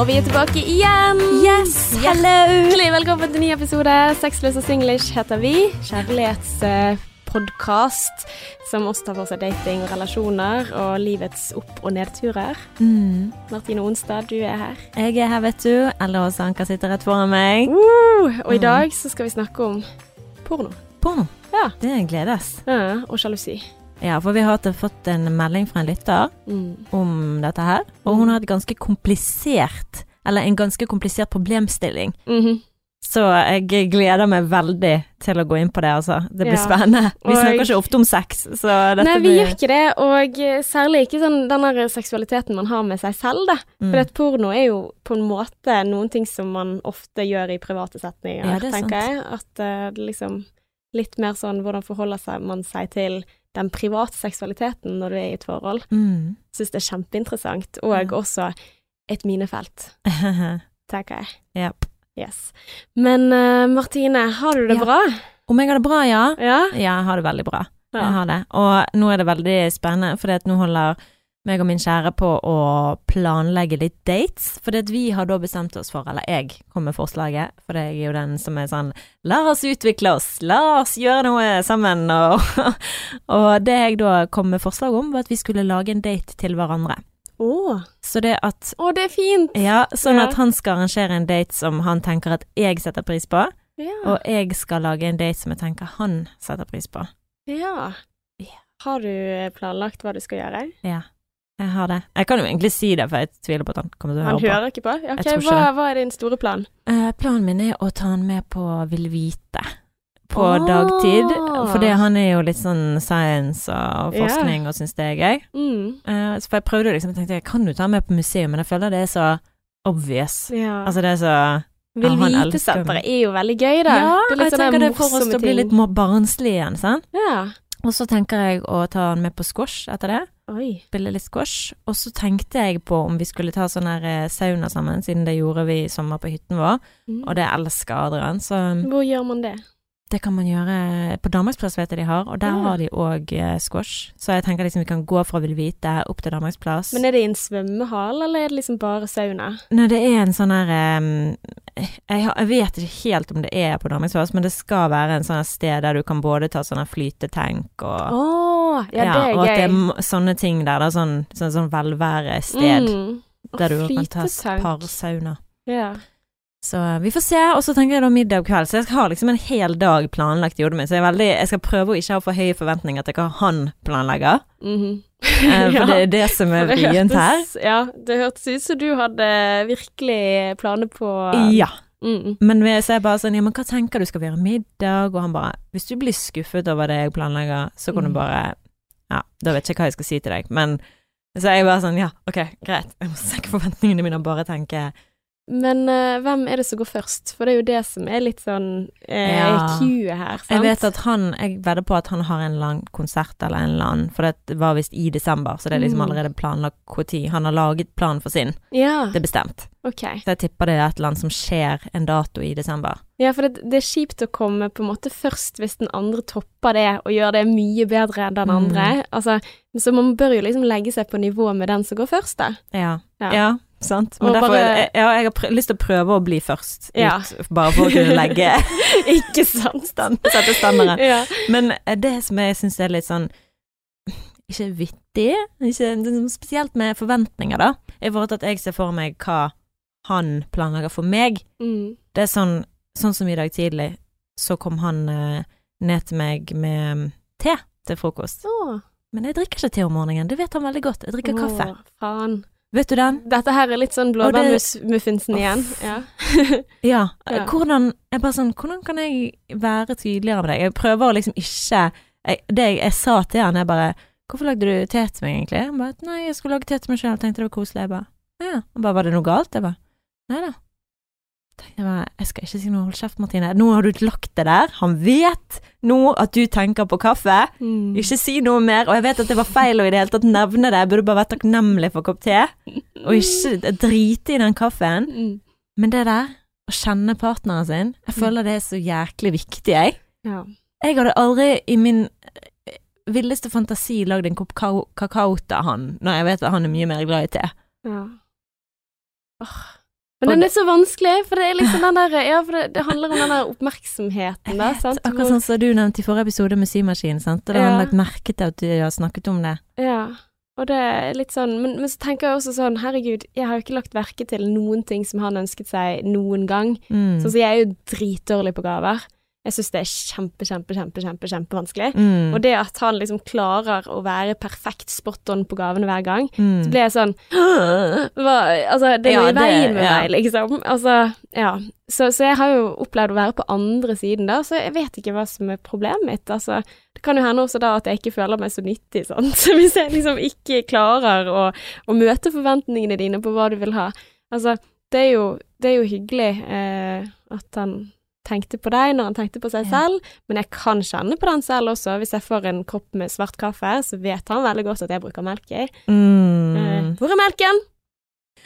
og vi er tilbake igjen. Yes, hello! Hjertelig velkommen til ny episode. Sexløs og singlish heter vi. Kjærlighetspodkast som også tar for seg dating og relasjoner og livets opp- og nedturer. Mm. Martine Onstad, du er her. Jeg er her, vet du. Eller også Anka sitter rett foran meg. Uh, og i Mm. dag så skal vi snakke om porno. Porno. Ja. Det gledes. Ja, og sjalusi. Ja, for vi har fått en melding fra en lytter Mm. om dette her, og hun har et ganske komplisert, eller en ganske komplisert problemstilling. Mhm. Så jeg gleder meg veldig til å gå inn på det, altså. Det blir Ja. spennende. Vi Og- snakker ikke ofte om sex, så dette Nei, vi blir gjør ikke det, og særlig ikke sånn den seksualiteten man har med seg selv, da. Mm. For porno er jo på en måte noen ting som man ofte gjør i private setninger, Ja, tenker sant. jeg. At det liksom litt mer sånn hvordan forholder man seg til den private seksualiteten når du er i et forhold. Mm. Syns det er kjempeinteressant, og Ja. også et minefelt, tenker jeg. Yep. Yes. Men uh, Martine, har du det Ja. bra? Om jeg har det bra, ja? Ja? Ja, jeg har det veldig bra. Jeg har det. Og nå er det veldig spennende, for nå holder meg og min kjære på å planlegge litt dates. For vi har da bestemt oss for, eller jeg kom med forslaget, for jeg er jo den som er sånn La oss utvikle oss, la oss gjøre noe sammen. Og, og det jeg da kom med forslag om, var at vi skulle lage en date til hverandre. Å, Så det at Å, det er fint! Ja, sånn at han skal arrangere en date som han tenker at jeg setter pris på, Ja. og jeg skal lage en date som jeg tenker han setter pris på. ja. Ja. Har du planlagt hva du skal gjøre? Ja, jeg har det. Jeg kan jo egentlig si det, for jeg tviler på at han kommer til å høre på. Han hører ikke på? Ja, ok, ikke hva, hva er din store plan? Uh, planen min er å ta han med på Vil vite på oh. dagtid. For han er jo litt sånn science og forskning forskning og syns det er gøy. Mm. Uh, så for jeg prøvde liksom, jeg tenkte jeg kan jo ta han med på museum, men jeg føler det er så obvious. Yeah. Altså det er så Vil ja, vite-senteret er jo veldig gøy, da. Ja, det er litt jeg tenker det får oss til å bli litt mer barnslig igjen, sant. Ja. Og så tenker jeg å ta han med på squash etter det. Oi. spille litt squash. Og så tenkte jeg på om vi skulle ta sånn her eh, sauna sammen, siden det gjorde vi i sommer på hytten vår. Mm. Og det elsker Adrian, så Hvor gjør man det? Det kan man gjøre på Danmarksplass, vet jeg de har, og der Ja. har de òg squash. Så jeg tenker liksom vi kan gå fra Vil vite opp til Danmarksplass. Men er det i en svømmehall, eller er det liksom bare sauna? Nei, det er en sånn her um, jeg, har- jeg vet ikke helt om det er på Danmarksplass, men det skal være en sånn sted der du kan både ta sånn flytetenk og oh, ja, det er og at det er sånne ting der. Det er sånn, sånn, sånn velværested. Mm. Der du kan ta flytetank. parsauna. Ja. Så eh, vi får se, og så tenker jeg da middag og kveld. Så jeg har liksom en hel dag planlagt i hodet mitt, så jeg, veldig, jeg skal prøve å ikke ha for høye forventninger til hva han planlegger. Mhm. Eh, Ja. For det er det som er vrient her. Ja, det hørtes ut som du hadde virkelig planer på Ja. Mm. Men hvis jeg bare sånn, ja, men hva tenker du, skal vi gjøre middag? Og han bare, hvis du blir skuffet over det jeg planlegger, så kan du Mm. bare, ja, da vet jeg ikke hva jeg skal si til deg. Men så er jeg bare sånn, ja, ok, greit. Jeg må senke forventningene mine og bare tenke, Men uh, hvem er det som går først? For det er jo det som er litt sånn uh, Ja. Q her, sant? Jeg vet at han, jeg vedder på at han har en annen konsert eller en eller annen, for det var visst i desember, så det er liksom Mm. allerede planlagt når Han har laget planen for sin, Ja, det er bestemt. ok. Så jeg tipper det er et eller annet som skjer en dato i desember. Ja, for det, det er kjipt å komme på en måte først hvis den andre topper det og gjør det mye bedre enn den Mm. andre. Altså, så man bør jo liksom legge seg på nivå med den som går først, da. Ja, Ja. ja. Sant. Men derfor, jeg, ja, jeg har lyst til å prøve å bli først ut, bare for å kunne legge Ikke sant? stand, sette standarden. Ja. Men eh, det som jeg syns er litt sånn ikke vittig, ikke spesielt med forventninger, da, i forhold til at jeg ser for meg hva han planlegger for meg. Mm. Det er sånn, sånn som i dag tidlig, så kom han uh, ned til meg med mm, te til frokost. Oh. Men jeg drikker ikke te om morgenen, det vet han veldig godt. Jeg drikker kaffe. Å, faen. Vet du den? Dette her er litt sånn blåbærmuffinsen det- igjen. Ja. Ja. Ja. Hvordan jeg bare sånn, hvordan kan jeg være tydeligere med deg? Jeg prøver å liksom ikke jeg, Det jeg, jeg sa til han, jeg bare 'Hvorfor lagde du te til meg, egentlig?' Han bare 'Nei, jeg skulle lage te til meg sjøl, tenkte det var koselig'. Jeg bare 'Ja'. Han bare 'Var det noe galt?' Jeg bare 'Nei da'. Jeg bare, jeg skal ikke si noe, hold kjeft, Martine. Nå har du lagt det der. Han vet nå at du tenker på kaffe. Mm. Ikke si noe mer. Og jeg vet at det var feil å i det hele tatt nevne det. Jeg burde bare vært takknemlig for kopp te, og ikke drite i den kaffen. Mm. Men det der, å kjenne partneren sin, jeg føler det er så jæklig viktig, jeg. Ja. Jeg hadde aldri i min eh, villeste fantasi lagd en kopp kakao, til han, når jeg vet at han er mye mer glad i te. ja. Åh, Men den er så vanskelig, for det er liksom den der Ja, for det, det handler om den der oppmerksomheten, da, sant. Akkurat sånn som du nevnte i forrige episode med symaskinen, sant. Og da har han lagt merke til at du har snakket om det. Ja. Og det er litt sånn men, men så tenker jeg også sånn, herregud, jeg har jo ikke lagt merke til noen ting som han ønsket seg noen gang. Mm. Sånn som jeg er jo dritdårlig på gaver. Jeg syns det er kjempe, kjempe, kjempe, kjempe, kjempevanskelig. Mm. Og det at han liksom klarer å være perfekt spot on på gavene hver gang, Mm. så blir jeg sånn hva, Altså, det er Ja, i veien med ja. meg, liksom. Altså, ja. Så, så jeg har jo opplevd å være på andre siden da, så jeg vet ikke hva som er problemet mitt. Altså, det kan jo hende også da at jeg ikke føler meg så nyttig, sant. Så hvis jeg liksom ikke klarer å, å møte forventningene dine på hva du vil ha Altså, det er jo, det er jo hyggelig eh, at han tenkte på deg når han tenkte på seg Ja. selv, men jeg kan kjenne på den selv også. Hvis jeg får en kopp med svart kaffe, så vet han veldig godt at jeg bruker melk i. Eh, Mm. hvor er melken?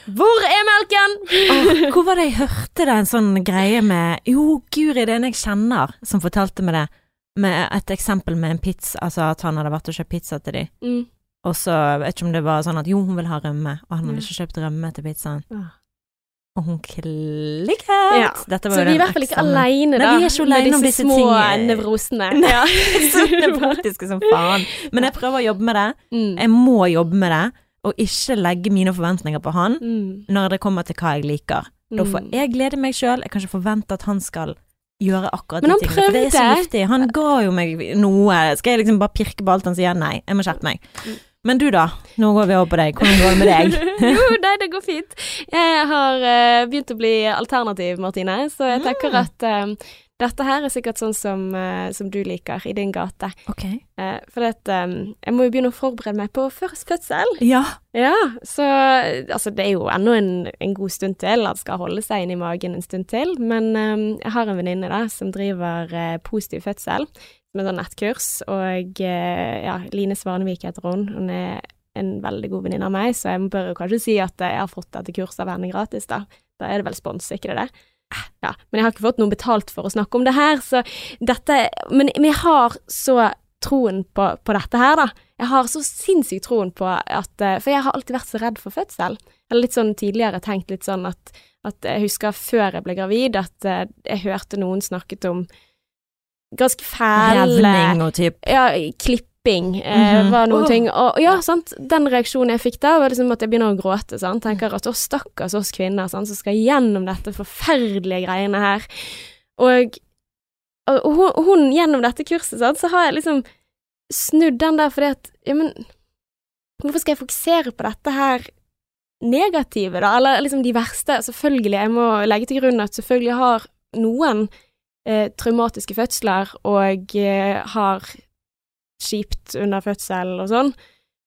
Hvor er melken? oh, hvor var det jeg hørte det en sånn greie med Jo, Guri, det er en jeg kjenner som fortalte meg det, med et eksempel med en pizza, altså at han hadde vært og kjøpt pizza til dem, Mm. og så vet ikke om det var sånn at jo, hun vil ha rømme, og han hadde ikke kjøpt rømme til pizzaen. Ah. Og hun klikket! Ja, Dette var Så jo vi er i hvert fall ikke aleine, da. Nei, vi er ikke alene om disse disse små tingene. nevrosene. Nei. Ja. Så nevrotiske som faen. Men jeg prøver å jobbe med det. Mm. Jeg må jobbe med det, og ikke legge mine forventninger på han Mm. når det kommer til hva jeg liker. Da får Mm. jeg glede meg sjøl. Jeg kan ikke forvente at han skal gjøre akkurat Men han de tingene. For det er så giftig. Han ga jo meg noe. Skal jeg liksom bare pirke på alt han sier? Nei, jeg må skjerpe meg. Men du, da? Nå går vi over på deg. Hvordan går det med deg? jo, nei, det går fint. Jeg har uh, begynt å bli alternativ, Martine, så jeg tenker Mm. at uh, dette her er sikkert sånn som, uh, som du liker, i din gate. Ok. Uh, for at, um, jeg må jo begynne å forberede meg på først fødsel. Ja. Ja, så altså det er jo ennå en, en god stund til, han skal holde seg inni magen en stund til, men um, jeg har en venninne som driver Positiv fødsel, er sånn nettkurs, og eh, ja, Line Svanevik heter hun, hun er en veldig god venninne av meg, så jeg bør jo kanskje si at jeg har fått dette kurset av henne gratis, da. Da er det vel spons, ikke det det? Ja, men jeg har ikke fått noe betalt for å snakke om det her, så dette Men, men jeg har så troen på, på dette her, da. Jeg har så sinnssykt troen på at eh, For jeg har alltid vært så redd for fødsel. Eller litt sånn tidligere tenkt litt sånn at, at jeg husker før jeg ble gravid, at eh, jeg hørte noen snakket om ganske fæle og typ Ja, klipping eh, -hmm. var noen oh. ting. Og og ja, sant, den reaksjonen jeg fikk da, var liksom at jeg begynner å gråte. Sant? Tenker at å, stakkars oss kvinner sant, som skal gjennom dette forferdelige greiene her. Og, og hun, hun gjennom dette kurset, sant, så har jeg liksom snudd den der fordi at Ja, men hvorfor skal jeg fokusere på dette her negative, da? Eller liksom de verste? Selvfølgelig, jeg må legge til grunn at selvfølgelig har noen eh, traumatiske fødsler og eh, har kjipt under fødsel og sånn,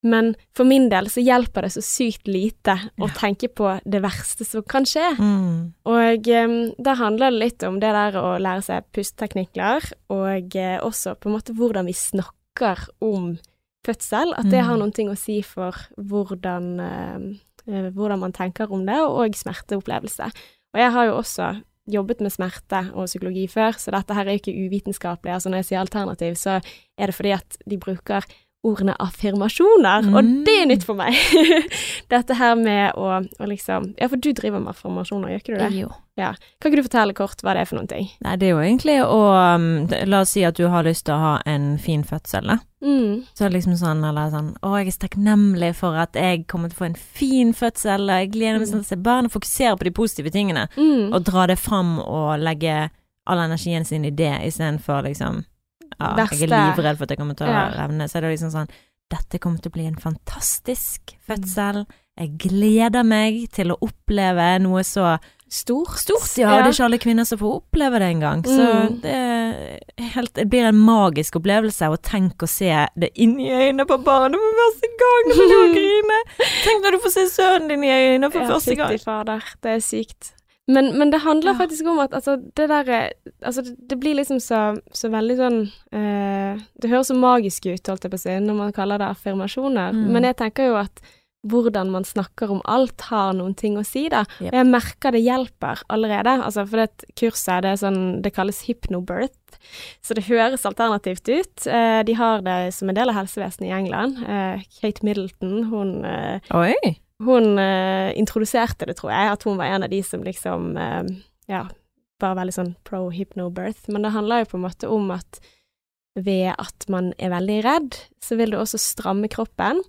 men for min del så hjelper det så sykt lite å Ja. tenke på det verste som kan skje. mm. Og um, da handler det litt om det der å lære seg pusteteknikker, og eh, også på en måte hvordan vi snakker om fødsel. At det Mm. har noen ting å si for hvordan, eh, hvordan man tenker om det, og smerteopplevelse. Og jeg har jo også jobbet med smerte og psykologi før, så dette her er ikke uvitenskapelig. Altså når jeg sier alternativ, så er det fordi at de bruker ordene affirmasjoner, og Mm. det er nytt for meg. Dette her med å, å liksom Ja, for du driver med affirmasjoner, gjør ikke du det? Jo. Ja. Kan ikke du fortelle kort hva det er for noen ting? Nei, det er jo egentlig å um, La oss si at du har lyst til å ha en fin fødsel, da. Mm. Så liksom sånn, eller sånn Å, jeg er så takknemlig for at jeg kommer til å få en fin fødsel, og jeg gleder meg Mm. sånn til å se barn, og fokusere på de positive tingene. Mm. Og dra det fram og legge all energien sin i det, istedenfor liksom Ja, jeg er livredd for at jeg kommer til å Ja. revne. Så er det liksom sånn Dette kommer til å bli en fantastisk fødsel. Jeg gleder meg til å oppleve noe så Stort. stort. Ja, ja. det er ikke alle kvinner som får oppleve det engang. Så Mm. det, er helt, det blir en magisk opplevelse å tenke å se det inni øynene på barnet for første gang. Nå må grine. Tenk når du får se sønnen din i øynene for Ja, første gang. fytti fader, det er sykt. Men, men det handler Ja. faktisk om at altså, det derre Altså, det, det blir liksom så, så veldig sånn eh, Det høres så magisk ut, holdt jeg på å si, når man kaller det affirmasjoner, Mm. men jeg tenker jo at hvordan man snakker om alt, har noen ting å si, da. Yep. Og jeg merker det hjelper allerede. Altså, for det kurset, det sånn Det kalles hypnobirth, så det høres alternativt ut. Eh, de har det som en del av helsevesenet i England. Eh, Kate Middleton, hun eh, Oi. Hun eh, introduserte det, tror jeg, at hun var en av de som liksom eh, Ja, var veldig sånn pro hypnobirth. Men det handler jo på en måte om at ved at man er veldig redd, så vil det også stramme kroppen,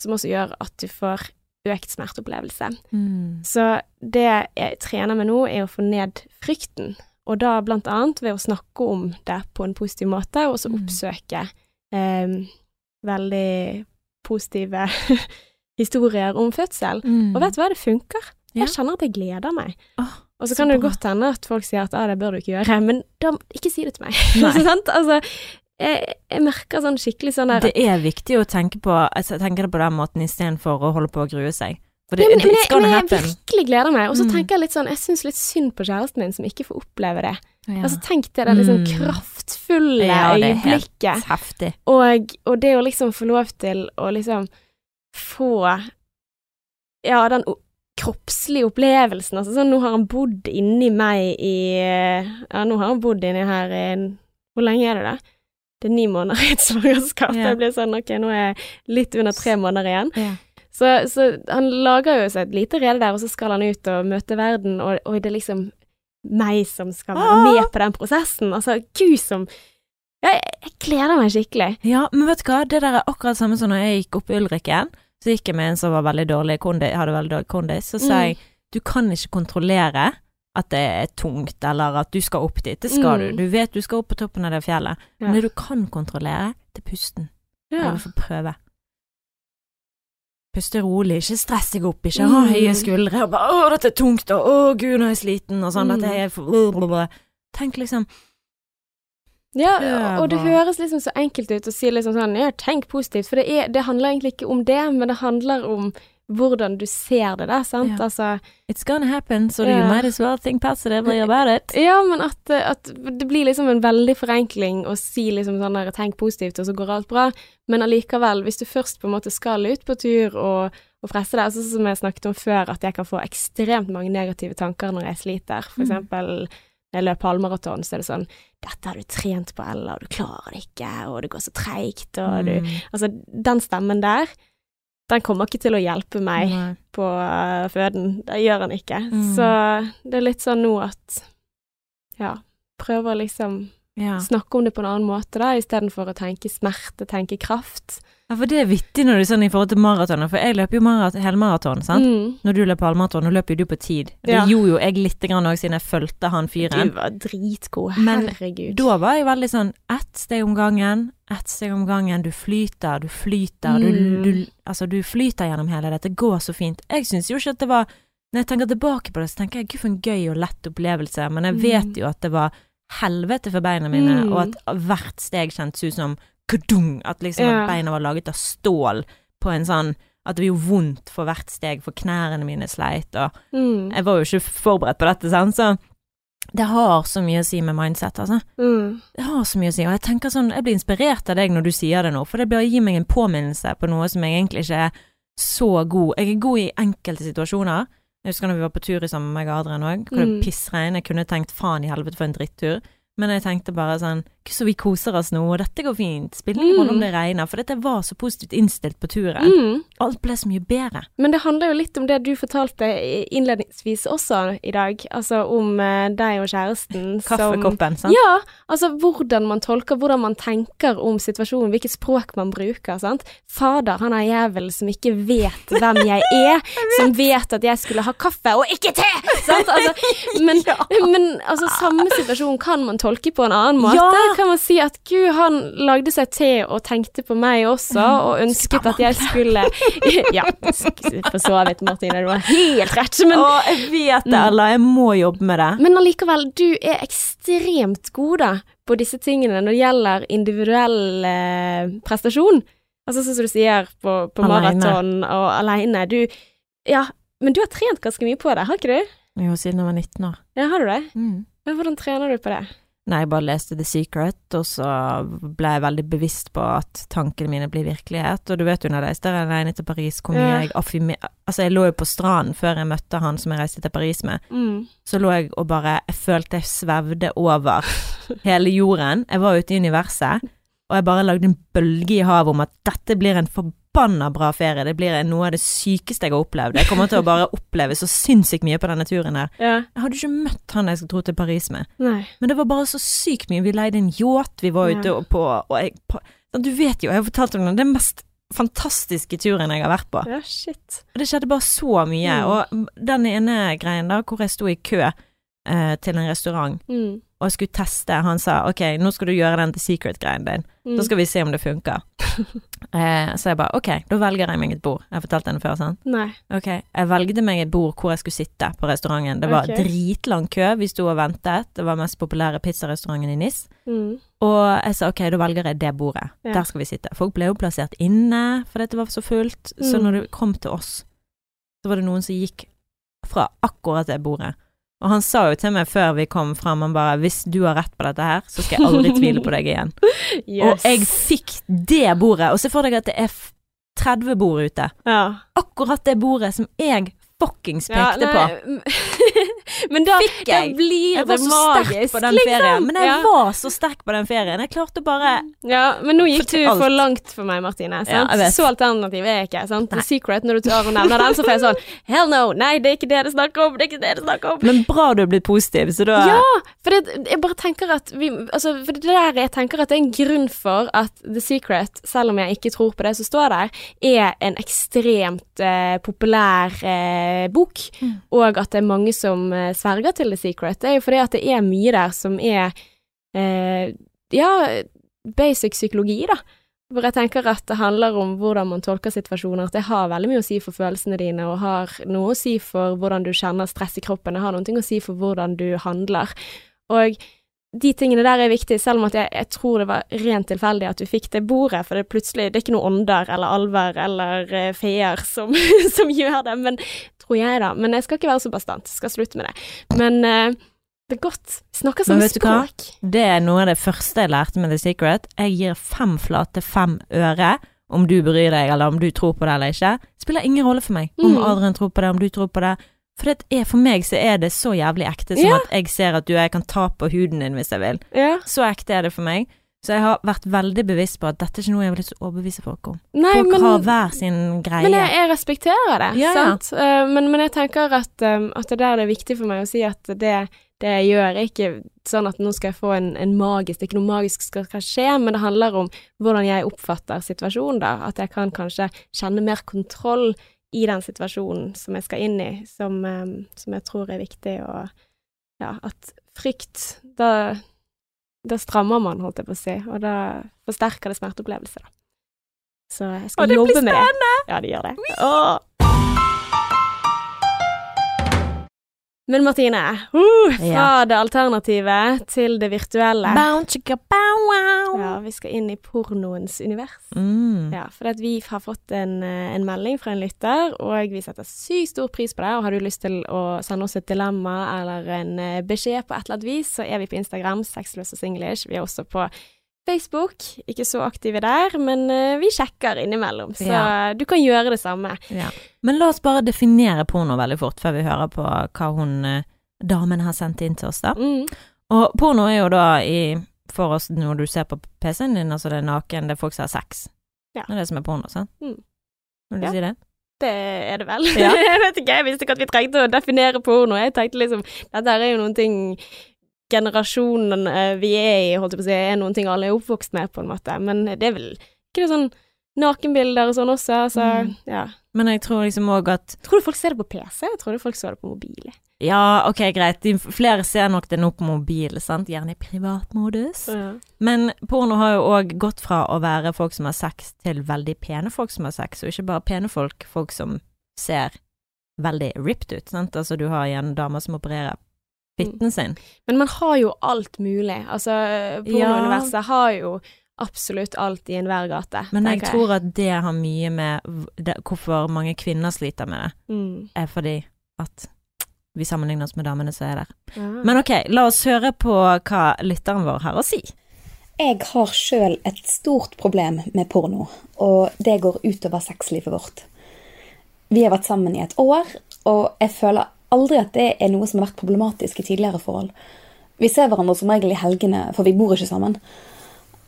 som også gjør at du får økt smerteopplevelse. Mm. Så det jeg trener med nå, er å få ned frykten, og da blant annet ved å snakke om det på en positiv måte, og så Mm. oppsøke eh, veldig positive historier om fødsel. Mm. Og vet du hva, det funker. Jeg kjenner at jeg gleder meg. Oh, Og så så kan det godt hende at folk sier at ah, det bør du ikke gjøre, men da, ikke si det til meg. Altså, jeg, jeg merker sånn skikkelig sånn der Det er viktig å tenke på altså, tenke det på den måten istedenfor å holde på å grue seg. For Ja, det, men, men, jeg, men jeg virkelig gleder meg. Og så Mm. tenker jeg litt sånn Jeg syns litt synd på kjæresten min som ikke får oppleve det. Ja. Altså Tenk det der liksom Mm. kraftfulle Ja, det er helt øyeblikket. heftig. Og, og det å liksom få lov til å liksom få Ja, den kroppslige opplevelsen. Altså sånn, nå har han bodd inni meg i Ja, nå har han bodd inni her i Hvor lenge er det, da? Det er ni måneder i et svangerskap. Yeah. Jeg blir sånn Ok, nå er jeg litt under tre måneder igjen. Yeah. Så, så han lager jo seg et lite rede der, og så skal han ut og møte verden, og, og det er liksom meg som skal være Ah! med på den prosessen. Altså, gud som jeg, jeg gleder meg skikkelig. Ja, men vet du hva, det der er akkurat samme som når jeg gikk opp i Ulrikken. Så gikk jeg med en som var veldig dårlig kondi, hadde veldig dårlig kondis. Så sa Mm. jeg du kan ikke kontrollere at det er tungt, eller at du skal opp dit. Det skal Mm. du. Du vet du skal opp på toppen av det fjellet. Ja. Men det du kan kontrollere, det er pusten. Ja. Du får prøve. Puste rolig, ikke stress deg opp, ikke ha Mm. høye skuldre og bare 'Å, dette er tungt', og 'Å, gud, nå er jeg sliten', og sånn. Mm. Dette er. Tenk liksom Ja, og det høres liksom så enkelt ut å si liksom sånn ja, tenk positivt, for det, er, det handler egentlig ikke om det, men det handler om hvordan du ser det, da, sant? Ja. Altså It's gonna happen, so you might as well think positively about it. Ja, men at, at det blir liksom en veldig forenkling å si liksom sånn der tenk positivt, og så går alt bra, men allikevel, hvis du først på en måte skal ut på tur og, og fresse deg, altså som jeg snakket om før, at jeg kan få ekstremt mange negative tanker når jeg sliter, for Mm. Når jeg løper halvmaraton, så er det sånn dette har du trent på, Ella, og du klarer det ikke, og det går så treigt, og du Mm. Altså, den stemmen der, den kommer ikke til å hjelpe meg Nei. på uh, føden. Det gjør den ikke. Mm. Så det er litt sånn nå at Ja, prøver liksom Ja. snakke om det på en annen måte, da, istedenfor å tenke smerte, tenke kraft. ja, for det er vittig når du sånn i forhold til maratoner, for jeg løper jo marat helmaraton, sant? Mm. Når du løper halvmaraton, nå løper jo du på tid. Det Ja. gjorde jo jeg litt grann òg, siden jeg fulgte han fyren. Du var dritgod, Men herregud. Da var jeg veldig sånn ett steg om gangen, ett steg om gangen. Du flyter, du flyter, du, Mm. du Altså, du flyter gjennom hele dette. Det går så fint. Jeg syns jo ikke at det var Når jeg tenker tilbake på det, så tenker jeg gud for en gøy og lett opplevelse, men jeg vet Mm. jo at det var helvete for beina mine, Mm. og at hvert steg kjentes ut som kadung, at liksom Ja. at beina var laget av stål på en sånn at det gjorde vondt for hvert steg, for knærne mine sleit, og mm. jeg var jo ikke forberedt på dette, sant, så det har så mye å si med mindset, altså. Mm. Det har så mye å si, og jeg tenker sånn, jeg blir inspirert av deg når du sier det nå, for det å gi meg en påminnelse på noe som jeg egentlig ikke er så god. Jeg er god i enkelte situasjoner. Jeg husker når vi var på tur i sammen med meg og Adrian òg, hvor det Mm. pissregn. Jeg kunne tenkt faen i helvete for en drittur. Men jeg tenkte bare sånn Gud, så vi koser oss nå, og dette går fint. Spiller ingen rolle om Mm. det regner, for dette var så positivt innstilt på turen. Mm. Alt ble så mye bedre. Men det handler jo litt om det du fortalte innledningsvis også i dag, altså om eh, deg og kjæresten som Kaffekoppen, sant? Ja, altså hvordan man tolker, hvordan man tenker om situasjonen, hvilket språk man bruker, sant. Fader, han er jævel som ikke vet hvem jeg er, som vet at jeg skulle ha kaffe og ikke te! Sant? Altså, men, men altså, samme situasjon kan man tolke på en annen måte. Ja. Kan man si at gud, han lagde seg til og tenkte på meg også, og ønsket at jeg skulle Ja, for så vidt, Martine, du har helt rett, men Å, jeg vet det, Mm. Ella. Jeg må jobbe med det. men allikevel, du er ekstremt god da, på disse tingene når det gjelder individuell eh, prestasjon. Altså sånn som du sier på, på maraton og aleine. Du Ja, men du har trent ganske mye på det, har ikke du? Jo, siden jeg var 19 år. Ja, har du det? Mm. Men hvordan trener du på det? Nei, jeg bare leste The Secret, og så ble jeg veldig bevisst på at tankene mine blir virkelighet. Og du vet jo når jeg reiste alene til Paris, hvor mye jeg affirmer... Altså, jeg lå jo på stranden før jeg møtte han som jeg reiste til Paris med. Mm. Så lå jeg og bare Jeg følte jeg svevde over hele jorden. Jeg var ute i universet. og jeg bare lagde en bølge i havet om at dette blir en forbanna bra ferie. Det blir noe av det sykeste jeg har opplevd. Jeg kommer til å bare oppleve så sinnssykt mye på denne turen her. Ja. Jeg hadde ikke møtt han jeg skulle dro til Paris med. Nei. Men det var bare så sykt mye. Vi leide en yacht, vi var ute Ja. på og jeg, Du vet jo, jeg har fortalt om det, den mest fantastiske turen jeg har vært på. Ja, shit. Det skjedde bare så mye. Mm. Og den ene greien da, hvor jeg sto i kø eh, til en restaurant Mm. og skulle teste, han sa ok, nå skal du gjøre den The Secret-greien din, Mm. så skal vi se om det funker. eh, så jeg bare ok, da velger jeg meg et bord. Jeg har fortalt den før, sant? Nei. Ok, jeg valgte meg et bord hvor jeg skulle sitte på restauranten. Det var okay. dritlang kø, vi sto og ventet. Det var mest populære pizzarestauranten i NIS. Mm. Og jeg sa ok, da velger jeg det bordet. Ja. Der skal vi sitte. Folk ble jo plassert inne fordi det var så fullt. Så Mm. når det kom til oss, så var det noen som gikk fra akkurat det bordet. Og han sa jo til meg før vi kom fram, han bare 'hvis du har rett på dette her, så skal jeg aldri tvile på deg igjen'. Og jeg fikk det bordet. Og se for deg at det er 30 bord ute. Ja. Akkurat det bordet som jeg fuckings Ja, pekte på. Men da, Fikk da jeg. blir Jeg var så så sterk på den liksom. ferien. Men jeg ja. var så sterk på den ferien. Jeg klarte bare Ja, men nå gikk du alt. for langt for meg, Martine. Sant? Ja. Så alternativ er jeg ikke. Sant? Nei. The Secret, når du tar og nevner den, så får jeg sånn Hell no! Nei, det er ikke det det snakker om! Det er ikke det det snakker om! Men bra du er blitt positiv, så da Ja! For det, jeg bare tenker at vi Altså, for det der jeg tenker at det er en grunn for at The Secret, selv om jeg ikke tror på det som står der, er en ekstremt eh, populær eh, bok, Mm. og at det er mange som eh, sverger til The Secret. Det er jo fordi at det er mye der som er eh, Ja, basic psykologi, da. Hvor jeg tenker at det handler om hvordan man tolker situasjoner. At det har veldig mye å si for følelsene dine, og har noe å si for hvordan du kjenner stress i kroppen. Det har noe å si for hvordan du handler. Og de tingene der er viktige, selv om at jeg, jeg tror det var rent tilfeldig at du fikk det bordet, for det er plutselig Det er ikke noen ånder eller alver eller uh, feer som, som gjør det, men tror jeg, da. Men jeg skal ikke være så bastant. Skal slutte med det. Men uh, det er godt. Snakker hva? språk. Det er noe av det første jeg lærte med The Secret. Jeg gir fem flate fem øre om du bryr deg, eller om du tror på det eller ikke. Spiller ingen rolle for meg om Mm. Adrian tror på det, om du tror på det. For er, for meg så er det så jævlig ekte som Ja. at jeg ser at du jeg kan ta på huden din hvis jeg vil. Ja. Så ekte er det for meg. Så jeg har vært veldig bevisst på at dette er ikke noe jeg vil lyst til å overbevise folk om. Nei, Folk men har hver sin greie. Men jeg, jeg respekterer det, Ja, sant. Eh, men, men jeg tenker at, um, at det der det er viktig for meg å si at det, det jeg gjør, er ikke sånn at nå skal jeg få en, en magisk Det er ikke noe magisk skal, skal skje, men det handler om hvordan jeg oppfatter situasjonen, da. At jeg kan kanskje kjenne mer kontroll i den situasjonen som jeg skal inn i, som, um, som jeg tror er viktig, og ja, at frykt Da, da strammer man, holdt jeg på å si, og da forsterker det smerteopplevelse, da. Så jeg skal jobbe Å, det blir det blir spennende! Ja, det gjør det. Åh. Men Martine, uh, fra Ja. det alternative til det virtuelle. Ja, vi skal inn i pornoens univers. Mm. Ja, for vi har fått en, eh, en melding fra en lytter, og vi setter sykt stor pris på det. Og har du lyst til å sende oss et dilemma eller en eh, beskjed på et eller annet vis, så er vi på Instagram, sexløs og singlish. Vi er også på Facebook, ikke så aktive der, men eh, vi sjekker innimellom, så Ja. du kan gjøre det samme. Ja. Men la oss bare definere porno veldig fort, før vi hører på hva hun eh, damen har sendt inn til oss, da. Mm. Og porno er jo da i for oss når du ser på PC-en din, altså det er naken, det er folk som har sex. Ja. Det er det som er porno, sant? Mm. Vil du si det? Det er det vel. Ja. jeg vet ikke, jeg visste ikke at vi trengte å definere porno. Jeg tenkte liksom Dette her er jo noen ting generasjonen eh, vi er i, holdt jeg på å si, er noen ting alle er oppvokst med, på en måte. Men det er vel ikke det sånn nakenbilder og sånn også, altså, Mm. ja. Men jeg tror liksom òg at Tror du folk ser det på PC? Jeg du folk så det på mobil. Ja, ok, greit, de, flere ser nok det nå på mobil, sant, gjerne i privatmodus. Ja. Men porno har jo òg gått fra å være folk som har sex, til veldig pene folk som har sex, og ikke bare pene folk, folk som ser veldig ripped ut, sant. Altså du har igjen damer som opererer fitten sin. Men man har jo alt mulig. Altså, pornouniverset har jo absolutt alt i enhver gate. Men jeg jeg tror at det har mye med det, hvorfor mange kvinner sliter med det, Mm. er fordi at vi sammenligner oss med damene som er der. Ja. Men ok, la oss høre på hva lytteren vår har å si. Jeg har sjøl et stort problem med porno, og det går utover sexlivet vårt. Vi har vært sammen i et år, og jeg føler aldri at det er noe som har vært problematisk i tidligere forhold. Vi ser hverandre som regel i helgene, for vi bor ikke sammen.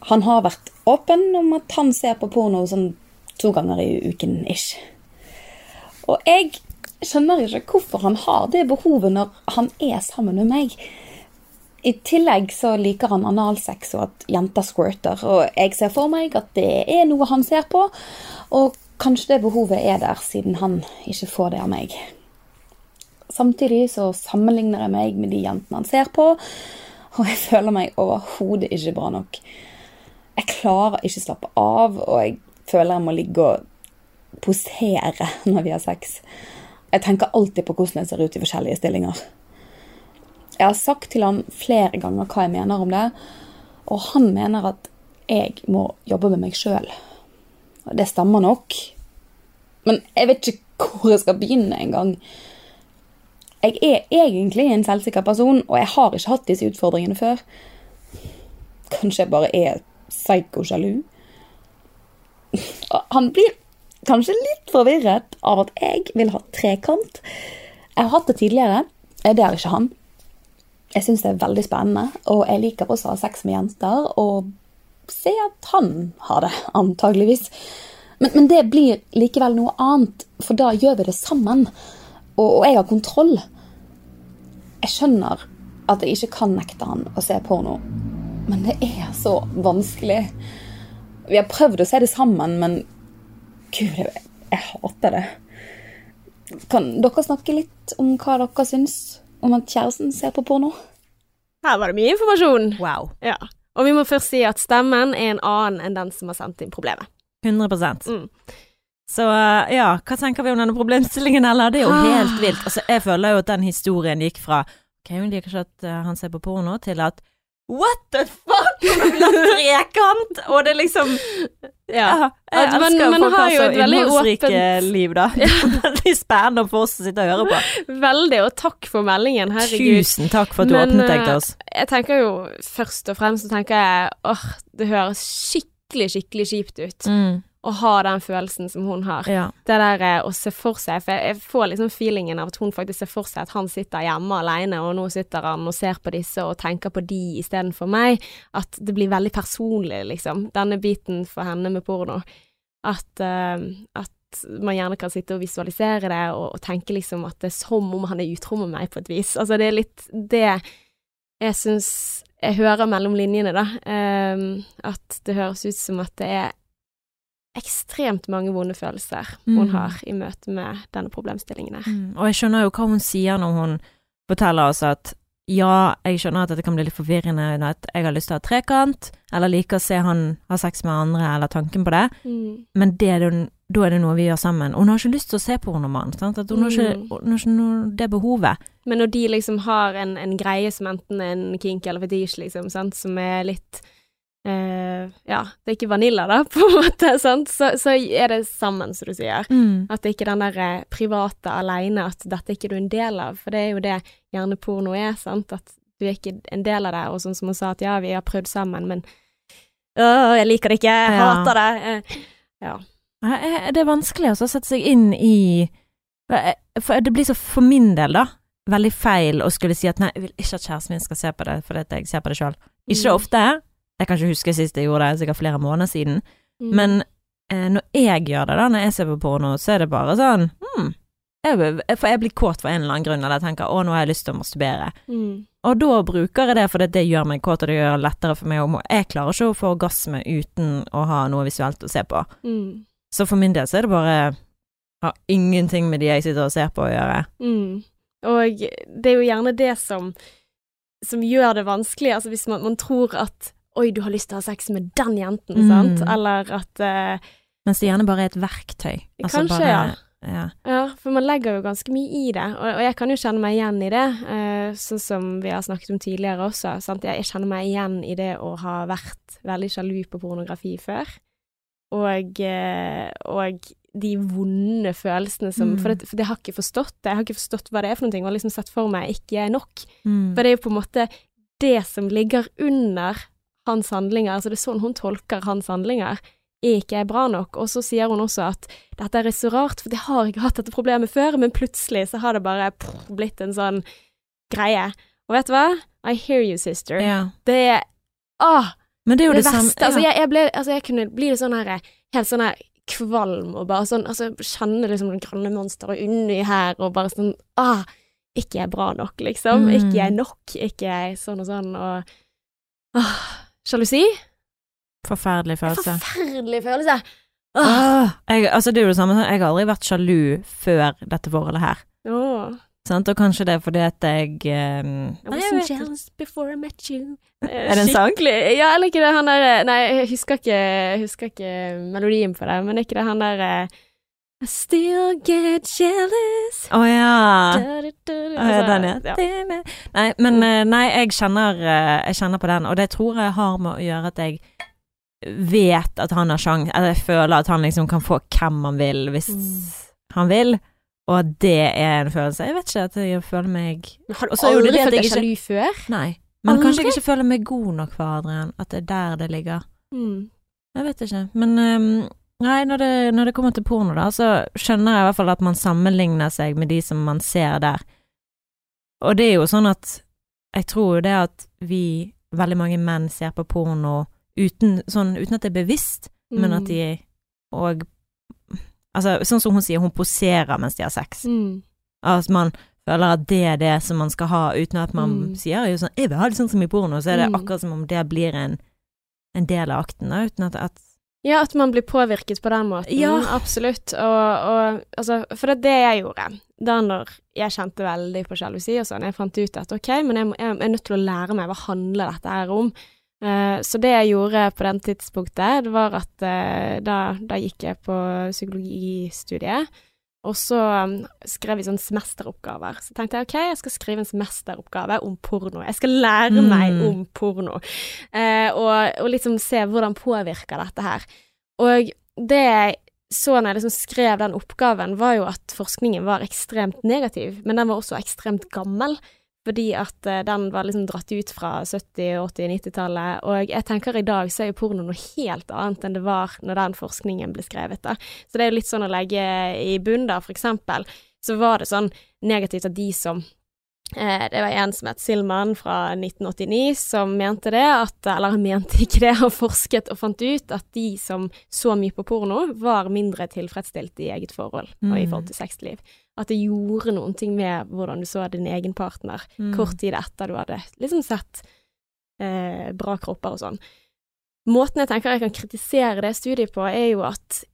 han har vært åpen om at han ser på porno sånn to ganger i uken ish. Og jeg skjønner ikke hvorfor han har det behovet når han er sammen med meg. I tillegg så liker han analsex og at jenter squirter, og jeg ser for meg at det er noe han ser på, og kanskje det behovet er der siden han ikke får det av meg. Samtidig så sammenligner jeg meg med de jentene han ser på, og jeg føler meg overhodet ikke bra nok. Jeg klarer ikke slappe av, og jeg føler jeg må ligge og posere når vi har sex. Jeg tenker alltid på hvordan jeg ser ut i forskjellige stillinger. Jeg har sagt til han flere ganger hva jeg mener om det, og han mener at jeg må jobbe med meg sjøl. Det stemmer nok, men jeg vet ikke hvor jeg skal begynne engang. Jeg er egentlig en selvsikker person, og jeg har ikke hatt disse utfordringene før. Kanskje jeg bare er psyko-sjalu? Han blir kanskje litt forvirret av at jeg vil ha trekant. Jeg har hatt det tidligere. Det har ikke han. Jeg syns det er veldig spennende, og jeg liker også å ha sex med jenter og se at han har det, antageligvis. Men, men det blir likevel noe annet, for da gjør vi det sammen. Og, og jeg har kontroll. Jeg skjønner at jeg ikke kan nekte han å se porno, men det er så vanskelig. Vi har prøvd å se det sammen, men gud, jeg, jeg hater det. Kan dere snakke litt om hva dere syns om at kjæresten ser på porno? Her var det mye informasjon. Wow. Ja. Og vi må først si at stemmen er en annen enn den som har sendt inn problemet. 100 Mm. Så uh, ja, hva tenker vi om denne problemstillingen, eller? Det er jo Ah. helt vilt. Altså, jeg føler jo at den historien gikk fra Ok, hun liker ikke at uh, han ser på porno, til at What the fuck?! Hun vil ha trekant! Og det er liksom Ja. Ja, jeg elsker men, elsker folk har så innholdsrike åpent- liv, da. Er veldig spennende for oss å sitte og høre på. Veldig, og takk for meldingen, herregud. Tusen takk for at du Men, åpnet deg eh, til oss. Jeg tenker jo først og fremst så tenker jeg åh, det høres skikkelig, skikkelig kjipt ut Mm, å ha den følelsen som hun har. ja. Det der eh, å se for seg, for jeg, jeg får liksom feelingen av at hun faktisk ser for seg at han sitter hjemme alene, og nå sitter han og ser på disse og tenker på de istedenfor meg. At det blir veldig personlig, liksom, denne biten for henne med porno. At, uh, at man gjerne kan sitte og visualisere det og, og tenke liksom at det er som om han er utro med meg på et vis. Altså det er litt det jeg syns jeg hører mellom linjene, da. eh, at det høres ut som at det er ekstremt mange vonde følelser hun Mm. har i møte med denne problemstillingen her. Mm, og jeg skjønner jo hva hun sier når hun forteller oss at ja, jeg skjønner at dette kan bli litt forvirrende, at jeg har lyst til å ha trekant, eller liker å se han ha sex med andre, eller tanken på det, Mm. men det da er det noe vi gjør sammen. Og hun har ikke lyst til å se porno med han, sant? At hun har ikke, Mm. hun har ikke noe, det behovet. Men når de liksom har en, en greie som enten er en kink eller fetisj, liksom, sant, som er litt eh, Ja, det er ikke vanilla, da, på en måte, sant, så, så er det sammen, som du sier. At det ikke er den der eh, private aleine, at dette er ikke du en del av. For det er jo det gjerne porno er, sant. At du er ikke en del av det. Og sånn som hun sa, at ja, vi har prøvd sammen, men øh, jeg liker det ikke, jeg Ja. hater det. Eh, Ja. Det er vanskelig også å sette seg inn i For det blir så for min del, da, veldig feil å skulle si at nei, jeg vil ikke at kjæresten min skal se på det fordi jeg ser på det sjøl. Ikke så Mm. ofte. Jeg kan ikke huske sist jeg gjorde det, sikkert flere måneder siden. Mm. Men eh, når jeg gjør det, da, når jeg ser på porno, så er det bare sånn hmm, jeg, For jeg blir kåt for en eller annen grunn, eller jeg tenker å, nå har jeg lyst til å masturbere. mm. Og da bruker jeg det fordi det gjør meg kåt, og det gjør det lettere for meg å Jeg klarer ikke å få orgasme uten å ha noe visuelt å se på. Mm. Så for min del så er det bare Har ingenting med de jeg sitter og ser på å gjøre. Mm. Og det er jo gjerne det som, som gjør det vanskelig, altså hvis man, man tror at oi, du har lyst til å ha sex med den jenten, Mm. sant, eller at uh, Mens det gjerne bare er et verktøy. Altså Kanskje, bare, ja. Ja, for man legger jo ganske mye i det, og, og jeg kan jo kjenne meg igjen i det, uh, sånn som vi har snakket om tidligere også, sant, jeg, jeg kjenner meg igjen i det å ha vært veldig sjalu på pornografi før, og, eh, og de vonde følelsene som, Mm. for, det, for det har jeg ikke forstått jeg har ikke forstått hva det er for noe, og liksom sett for meg ikke er nok, Mm. for det er jo på en måte det som ligger under hans handlinger, altså det er sånn hun tolker hans handlinger, er ikke jeg bra nok. Og så sier hun også at dette er så rart, for jeg har ikke hatt dette problemet før, men plutselig så har det bare prr, blitt en sånn greie. Og vet du hva? I hear you, sister. ja. Det er Ah! Men det er jo Det, det, verste altså jeg, jeg, ble, altså jeg kunne bli sånn her Helt sånn her kvalm og bare sånn Altså kjenne liksom det grønne monsteret inni her og bare sånn Ah, ikke jeg bra nok, liksom. Mm. Ikke jeg nok. Ikke jeg sånn og sånn. Og ah, Sjalusi? Forferdelig følelse. Forferdelig følelse. Åh. Åh, jeg, altså det er jo det samme, jeg har aldri vært sjalu før dette forholdet her. Åh. Sant? Og kanskje det er fordi at jeg I eh, Nei, wasn't jealous before I met you. Er det en sang? Ja, eller ikke det han der Nei, jeg husker ikke, husker ikke melodien på det, men er ikke det han der eh, I still get jealous. Å ja. Da, da, da, da. Ja, Altså, den, ja. ja. Er med- Nei, men eh, nei, jeg kjenner, eh, jeg kjenner på den, og det tror jeg har med å gjøre at jeg vet at han har sjans, eller jeg føler at han liksom kan få hvem han vil hvis Mm. han vil, og det er en følelse. Jeg vet ikke at jeg føler meg Har du aldri følt deg sjalu før? Nei. Men Aldri? kanskje jeg ikke føler meg god nok for Adrian, at det er der det ligger. Mm. Jeg vet ikke, men ehm, Nei, når det, når det kommer til porno, da, så skjønner jeg i hvert fall at man sammenligner seg med de som man ser der. Og det er jo sånn at jeg tror jo det at vi, veldig mange menn, ser på porno uten, sånn, uten at det er bevisst, men at de òg Altså, sånn som hun sier, hun poserer mens de har sex. mm. At man føler at det er det som man skal ha, uten at man Mm. sier jo sånn 'Jeg vil ha det sånn som i porno', så er det Mm. akkurat som om det blir en, en del av akten, da, uten at, at Ja, at man blir påvirket på den måten. Ja. Absolutt. Og, og altså, for det er det jeg gjorde. Da når jeg kjente veldig på sjalusi og sånn, jeg fant ut at ok, men jeg, må- jeg er nødt til å lære meg hva handler dette her om. Uh, så det jeg gjorde på den tidspunktet, det var at uh, da, da gikk jeg på psykologistudiet. Og så um, skrev vi sånn semesteroppgaver. Så tenkte jeg ok, jeg skal skrive en semesteroppgave om porno. Jeg skal lære Mm. meg om porno. Eh, og, og liksom se hvordan påvirker dette her. Og det jeg så når jeg liksom skrev den oppgaven, var jo at forskningen var ekstremt negativ, men den var også ekstremt gammel. Fordi at eh, den var liksom dratt ut fra 70-, 80-, 90-tallet. Og jeg tenker i dag så er jo porno noe helt annet enn det var når den forskningen ble skrevet. da. Så det er jo litt sånn å legge i bunn, da. For eksempel så var det sånn negativt at de som Det var en som het Silman fra 1989 som mente det, at Eller han mente ikke det, han forsket og fant ut at de som så mye på porno, var mindre tilfredsstilt i eget forhold og i Mm. forhold til sexliv. At det gjorde noen ting med hvordan du så din egen partner Mm. kort tid etter du hadde liksom sett eh, bra kropper og sånn. Måten jeg tenker jeg kan kritisere det studiet på, er jo at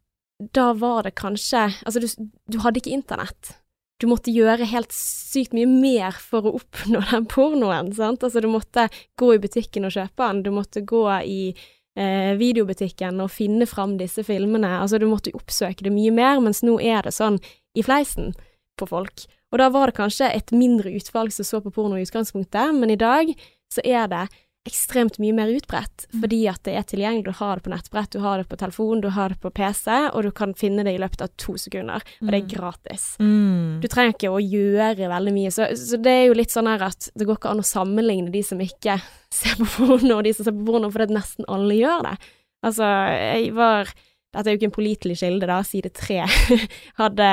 da var det kanskje Altså, du, du hadde ikke internett. Du måtte gjøre helt sykt mye mer for å oppnå den pornoen, sant. Altså, du måtte gå i butikken og kjøpe den, du måtte gå i eh, videobutikken og finne fram disse filmene. Altså, du måtte oppsøke det mye mer, mens nå er det sånn i fleisen på folk. Og da var det kanskje et mindre utvalg som så på porno i utgangspunktet, men i dag så er det ekstremt mye mer utbredt, Mm. fordi at det er tilgjengelig. Du har det på nettbrett, du har det på telefon, du har det på PC, og du kan finne det i løpet av to sekunder, og det er gratis. Mm. Du trenger ikke å gjøre veldig mye, så, så det er jo litt sånn her at det går ikke an å sammenligne de som ikke ser på porno, og de som ser på porno, det nesten alle gjør det. Altså, jeg var Dette er jo ikke en pålitelig kilde, da, side tre hadde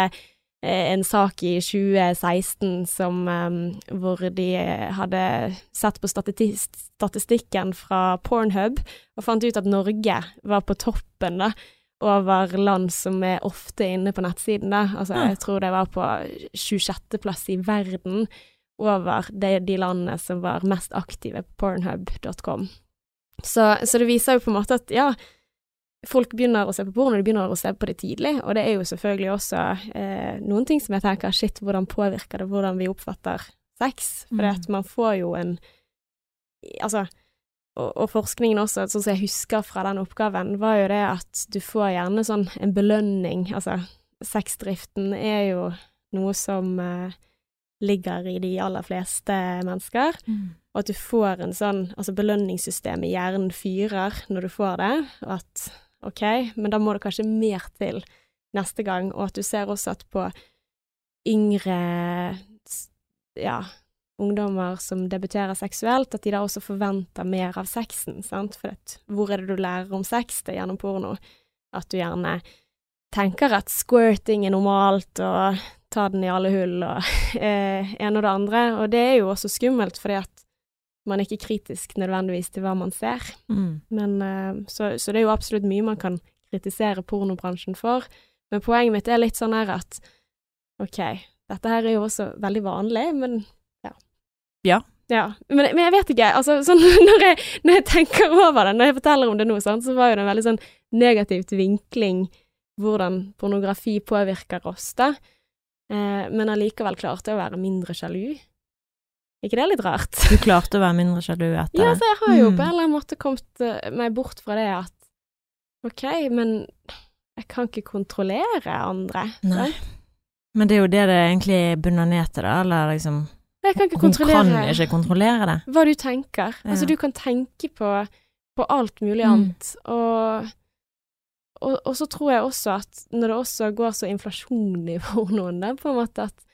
en sak i 2016 som, eh, hvor de hadde sett på statistikken fra Pornhub og fant ut at Norge var på toppen da, over land som er ofte inne på nettsiden. Da. Altså, Jeg tror det var på 26.-plass i verden over de, de landene som var mest aktive på pornhub.com. Så, så det viser jo på en måte at ja, folk begynner å se på porno, de begynner å se på det tidlig, og det er jo selvfølgelig også eh, noen ting som jeg tenker shit, hvordan påvirker det hvordan vi oppfatter sex? For Mm. at man får jo en Altså, og, og forskningen også, sånn som jeg husker fra den oppgaven, var jo det at du får gjerne sånn en belønning. Altså, sexdriften er jo noe som eh, ligger i de aller fleste mennesker, Mm. og at du får en sånn Altså, belønningssystemet i hjernen fyrer når du får det, og at ok, men da må det kanskje mer til neste gang, og at du ser også at på yngre ja, ungdommer som debuterer seksuelt, at de da også forventer mer av sexen, sant, for at hvor er det du lærer om sex? Det er gjennom porno. At du gjerne tenker at squirting er normalt, og ta den i alle hull, og eh, en og det andre, og det er jo også skummelt, fordi at man er ikke kritisk nødvendigvis til hva man ser. Mm. Men, eh, så, så det er jo absolutt mye man kan kritisere pornobransjen for. Men poenget mitt er litt sånn her at OK, dette her er jo også veldig vanlig, men ja. Ja. Ja, men, men jeg vet ikke. Altså, sånn, når, jeg, når jeg tenker over det, når jeg forteller om det nå, sånn, så var jo det en veldig sånn negativt vinkling hvordan pornografi påvirker oss, da. Eh, men allikevel klarte jeg å være mindre sjalu. Ikke det er litt rart? Du klarte å være mindre sjalu etter Ja, så jeg har jo Mm. på en eller annen måte kommet eh, meg bort fra det at OK, men jeg kan ikke kontrollere andre. Nei. sant? Men det er jo det det egentlig bunner ned til, da, eller liksom Jeg kan ikke Hun kontrollere kan ikke kontrollere det. hva du tenker. Ja. Altså, du kan tenke på, på alt mulig Mm. annet, og, og, og så tror jeg også at når det også går så inflasjon i pornoen, på en måte at,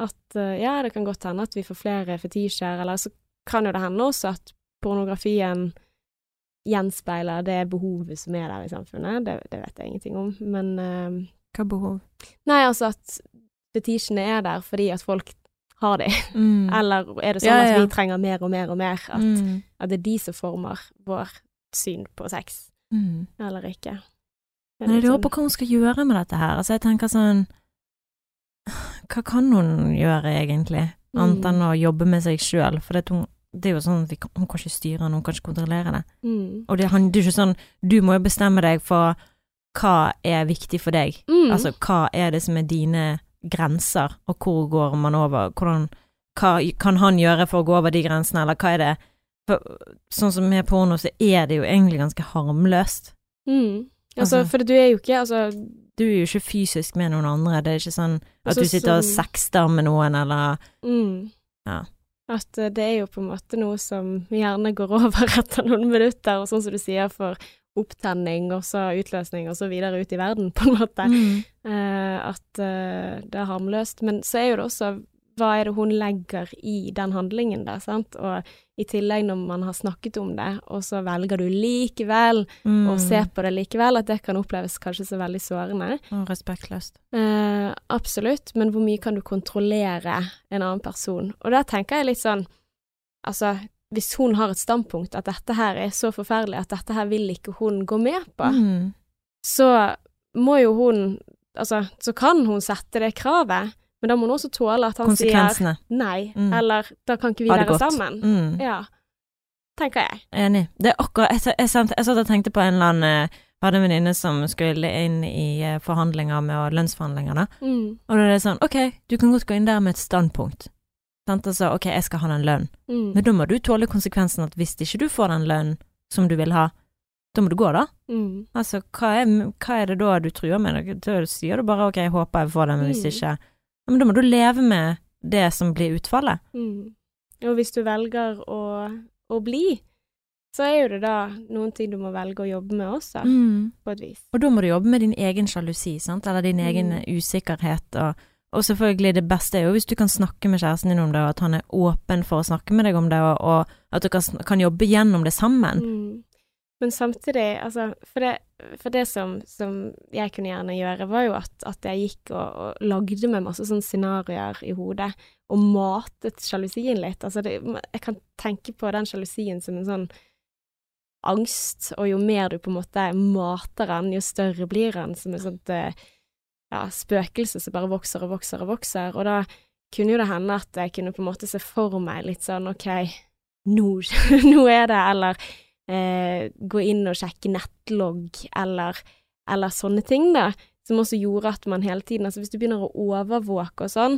at eh, ja, det kan godt hende at vi får flere fetisjer, eller så kan jo det hende også at pornografien gjenspeiler det behovet som er der i samfunnet. Det, det vet jeg ingenting om, men uh, Hva behov? Nei, altså at fetisjene er der fordi at folk har de, Mm. eller er det sånn Ja, ja. at vi trenger mer og mer og mer? At, Mm. at det er de som former vår syn på sex, Mm. eller ikke. Men jeg lurer sånn- på hva hun skal gjøre med dette her. Altså, jeg tenker sånn Hva kan hun gjøre, egentlig? Annet Mm. enn å jobbe med seg sjøl. For det, hun, det er jo sånn at kan- hun kan ikke styre det, hun kan ikke kontrollere det. mm. Og det, han, det er jo ikke sånn Du må jo bestemme deg for hva er viktig for deg. Mm. Altså, hva er det som er dine grenser, og hvor går man over? Hvordan Hva kan han gjøre for å gå over de grensene, eller hva er det for, Sånn som med porno, så er det jo egentlig ganske harmløst. Mm. Altså, Altså- for du er jo ikke Altså, Du er jo ikke fysisk med noen andre, det er ikke sånn at Altså, du sitter og som- sexter med noen, eller mm. Ja. At eh, det er jo på en måte noe som gjerne går over etter noen minutter, og sånn som du sier, for opptenning, og så utløsning, og så videre ut i verden, på en måte. Mm. Uh, at uh, det er harmløst. Men så er jo det også hva er det hun legger i den handlingen da, sant? Og i tillegg når man har snakket om det, og så velger du likevel Mm. å se på det likevel, at det kan oppleves kanskje så veldig sårende. Og respektløst. Eh, absolutt, men hvor mye kan du kontrollere en annen person? Og der tenker jeg litt sånn, altså, hvis hun har et standpunkt at dette her er så forferdelig at dette her vil ikke hun gå med på, Mm. så må jo hun Altså, så kan hun sette det kravet, men da må hun også tåle at han sier nei, Mm. eller da kan ikke vi være godt. sammen. Mm. Ja, tenker jeg. Enig. Det er akkurat Jeg, jeg, jeg, jeg satt og tenkte på en eller annen eh, Hadde en venninne som skulle inn i eh, forhandlinger med lønnsforhandlinger, da. Mm. Og da er det sånn, ok, du kan godt gå inn der med et standpunkt. Sant, altså, ok, jeg skal ha den lønnen. Mm. Men da må du tåle konsekvensen at hvis ikke du får den lønnen som du vil ha, da må du gå, da. Mm. Altså, hva er, hva er det da du truer med? Da sier du bare ok, jeg håper jeg får den, men hvis Mm. ikke ja, Men da må du leve med det som blir utfallet. Mm. Og hvis du velger å, å bli, så er jo det da noen ting du må velge å jobbe med også, Mm. på et vis. Og da må du jobbe med din egen sjalusi, sant, eller din egen Mm. usikkerhet, og, og selvfølgelig det beste er jo hvis du kan snakke med kjæresten din om det, og at han er åpen for å snakke med deg om det, og, og at du kan, kan jobbe gjennom det sammen. Mm. Men samtidig, altså For det, for det som, som jeg kunne gjerne gjøre, var jo at, at jeg gikk og, og lagde meg masse sånne scenarioer i hodet, og matet sjalusien litt. Altså, det, jeg kan tenke på den sjalusien som en sånn angst, og jo mer du på en måte mater den, jo større blir den, som et sånt eh, ja, spøkelse som bare vokser og vokser og vokser. Og da kunne jo det hende at jeg kunne på en måte se for meg litt sånn OK, nå, nå er det, eller eh, gå inn og sjekke nettlogg, eller, eller sånne ting, da. Som også gjorde at man hele tiden Altså hvis du begynner å overvåke og sånn,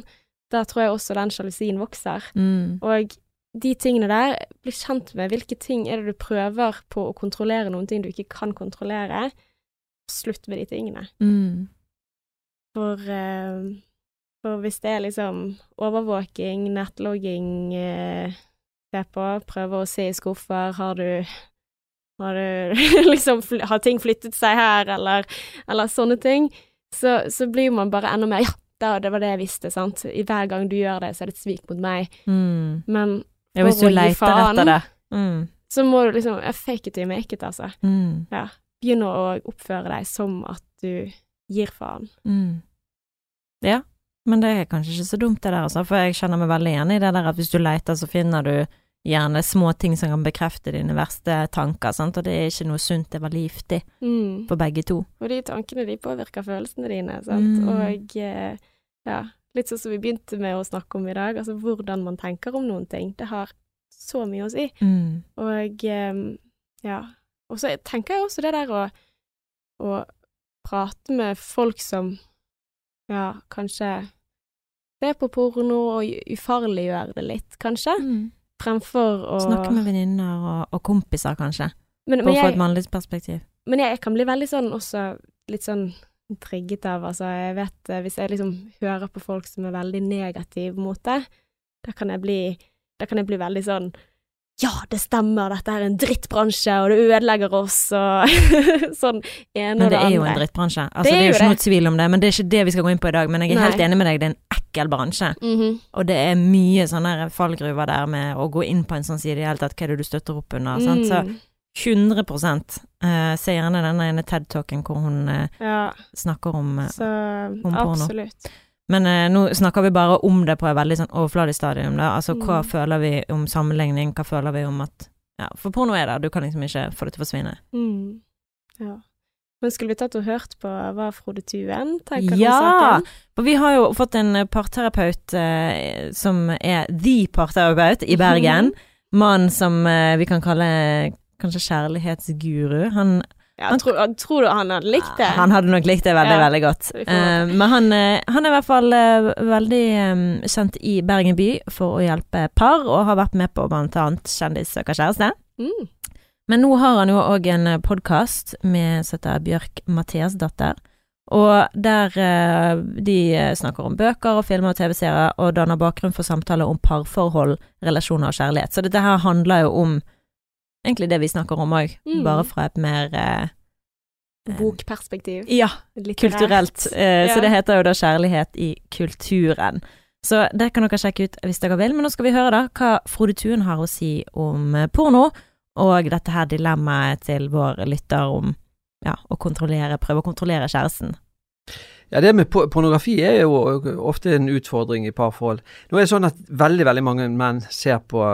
da tror jeg også den sjalusien vokser. Mm. Og de tingene der, bli kjent med hvilke ting er det du prøver på å kontrollere noen ting du ikke kan kontrollere. Slutt med de tingene. Mm. For, eh, for hvis det er liksom overvåking, nettlogging, eh, se på, prøve å se i skuffer, har du har liksom Har ting flyttet seg her, eller, eller sånne ting, så, så blir man bare enda mer Ja, det var det jeg visste, sant. I hver gang du gjør det, så er det et svik mot meg. Mm. Men Ja, hvis du faen. etter det. Mm. så må du liksom ja, Fake it till you make it, altså. Mm. Begynne å oppføre deg som at du gir faen. Mm. Ja, men det er kanskje ikke så dumt det der, altså, for jeg kjenner meg veldig igjen i det der at hvis du leter, så finner du gjerne små ting som kan bekrefte dine verste tanker, sant, og det er ikke noe sunt, det var livtig Mm. for begge to. Og de tankene, de påvirker følelsene dine, sant. Mm. Og eh, ja, litt sånn som vi begynte med å snakke om i dag, altså hvordan man tenker om noen ting. Det har så mye å si. Mm. Og eh, ja. Og så tenker jeg også det der å, å prate med folk som ja, kanskje ser på porno og ufarliggjør det litt, kanskje, Mm. Fremfor å Snakke med venninner og, og kompiser, kanskje, men, for men å få et mannlig perspektiv. Men jeg kan bli veldig sånn også litt sånn trigget av Altså, jeg vet eh, Hvis jeg liksom hører på folk som er veldig negative mot det, da kan jeg bli Da kan jeg bli veldig sånn Ja, det stemmer, dette er en drittbransje, og det ødelegger oss, og sånn ene Men og det det er jo en drittbransje. Altså, Det det er er jo jo ikke det. noe tvil om det, men det er ikke det vi skal gå inn på i dag. Men jeg er Nei. helt enig med deg, det er en ekkel bransje. Mhm. Og det er mye sånne fallgruver der med å gå inn på en sånn side i det hele tatt, hva er det du støtter opp under, sant. Så Mm. 100 uh, Se gjerne den ene TED-talken hvor hun uh, Ja, snakker om uh, så om porno. Men eh, nå snakker vi bare om det på et veldig sånn overfladisk stadium, da. Altså hva Mm. føler vi om sammenligning, hva føler vi om at Ja, for porno er der, du kan liksom ikke få det til å forsvinne. Mm. Ja. Men skulle vi tatt og hørt på hva Frode Tuen tenker Ja! saken? Ja, For vi har jo fått en parterapeut eh, som er the parterapeut i Bergen. Mann som eh, vi kan kalle kanskje kjærlighetsguru. Han, Ja, tror, tror du han hadde likt det? han hadde nok likt det veldig, Ja, veldig godt. Eh, men han, eh, han er i hvert fall eh, veldig eh, kjent i Bergen by for å hjelpe par, og har vært med på blant annet Kjendis søker kjæreste. Mm. Men nå har han jo òg en podkast med heter Bjørk Mathiasdatter. Og der eh, de eh, snakker om bøker og filmer og TV-serier, og danner bakgrunn for samtaler om parforhold, relasjoner og kjærlighet. Så dette her handler jo om egentlig det vi snakker om òg, Mm. bare fra et mer eh, Bokperspektiv. Ja, Litterært. kulturelt. Eh, Ja. Så det heter jo da Kjærlighet i kulturen. Så det kan dere sjekke ut hvis dere vil. Men nå skal vi høre da hva Frode Thuen har å si om eh, porno, og dette her dilemmaet til vår lytter om ja, å kontrollere, prøve å kontrollere kjæresten. Ja, det med pornografi er jo ofte en utfordring i parforhold. Nå er det sånn at veldig, veldig mange menn ser på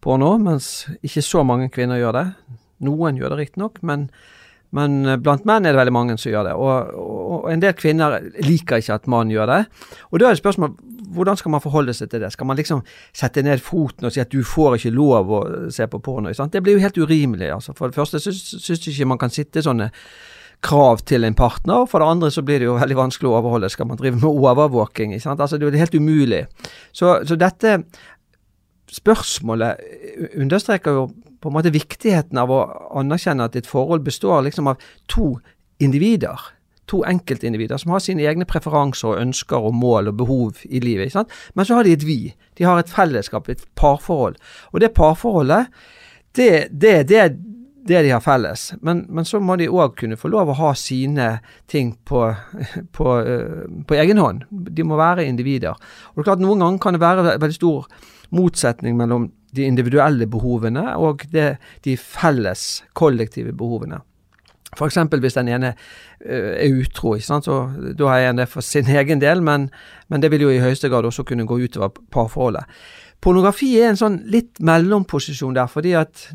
porno, mens ikke så mange kvinner gjør det. Noen gjør det riktignok, men, men blant menn er det veldig mange som gjør det. Og, og, og en del kvinner liker ikke at mannen gjør det. Og da er det spørsmål hvordan skal man forholde seg til det? Skal man liksom sette ned foten og si at du får ikke lov å se på porno? Sant? Det blir jo helt urimelig. Altså. For det første syns jeg ikke man kan sitte sånne krav til en partner. For det andre så blir det jo veldig vanskelig å overholde. Skal man drive med overvåking? Ikke sant? Altså, det er jo helt umulig. Så, så dette spørsmålet understreker jo på en måte viktigheten av å anerkjenne at et forhold består liksom av to individer. To enkeltindivider som har sine egne preferanser og ønsker og mål og behov i livet. Ikke sant? Men så har de et vi. De har et fellesskap, et parforhold. Og det parforholdet, det, det, det, det de har felles. Men, men så må de òg kunne få lov å ha sine ting på, på, eh, på egen hånd. De må være individer. Og det er klart Noen ganger kan det være veldig stor motsetning mellom de individuelle behovene og det, de felles, kollektive behovene. F.eks. hvis den ene eh, er utro, så da er en det for sin egen del, men, men det vil jo i høyeste grad også kunne gå utover parforholdet. Pornografi er en sånn litt mellomposisjon der, fordi at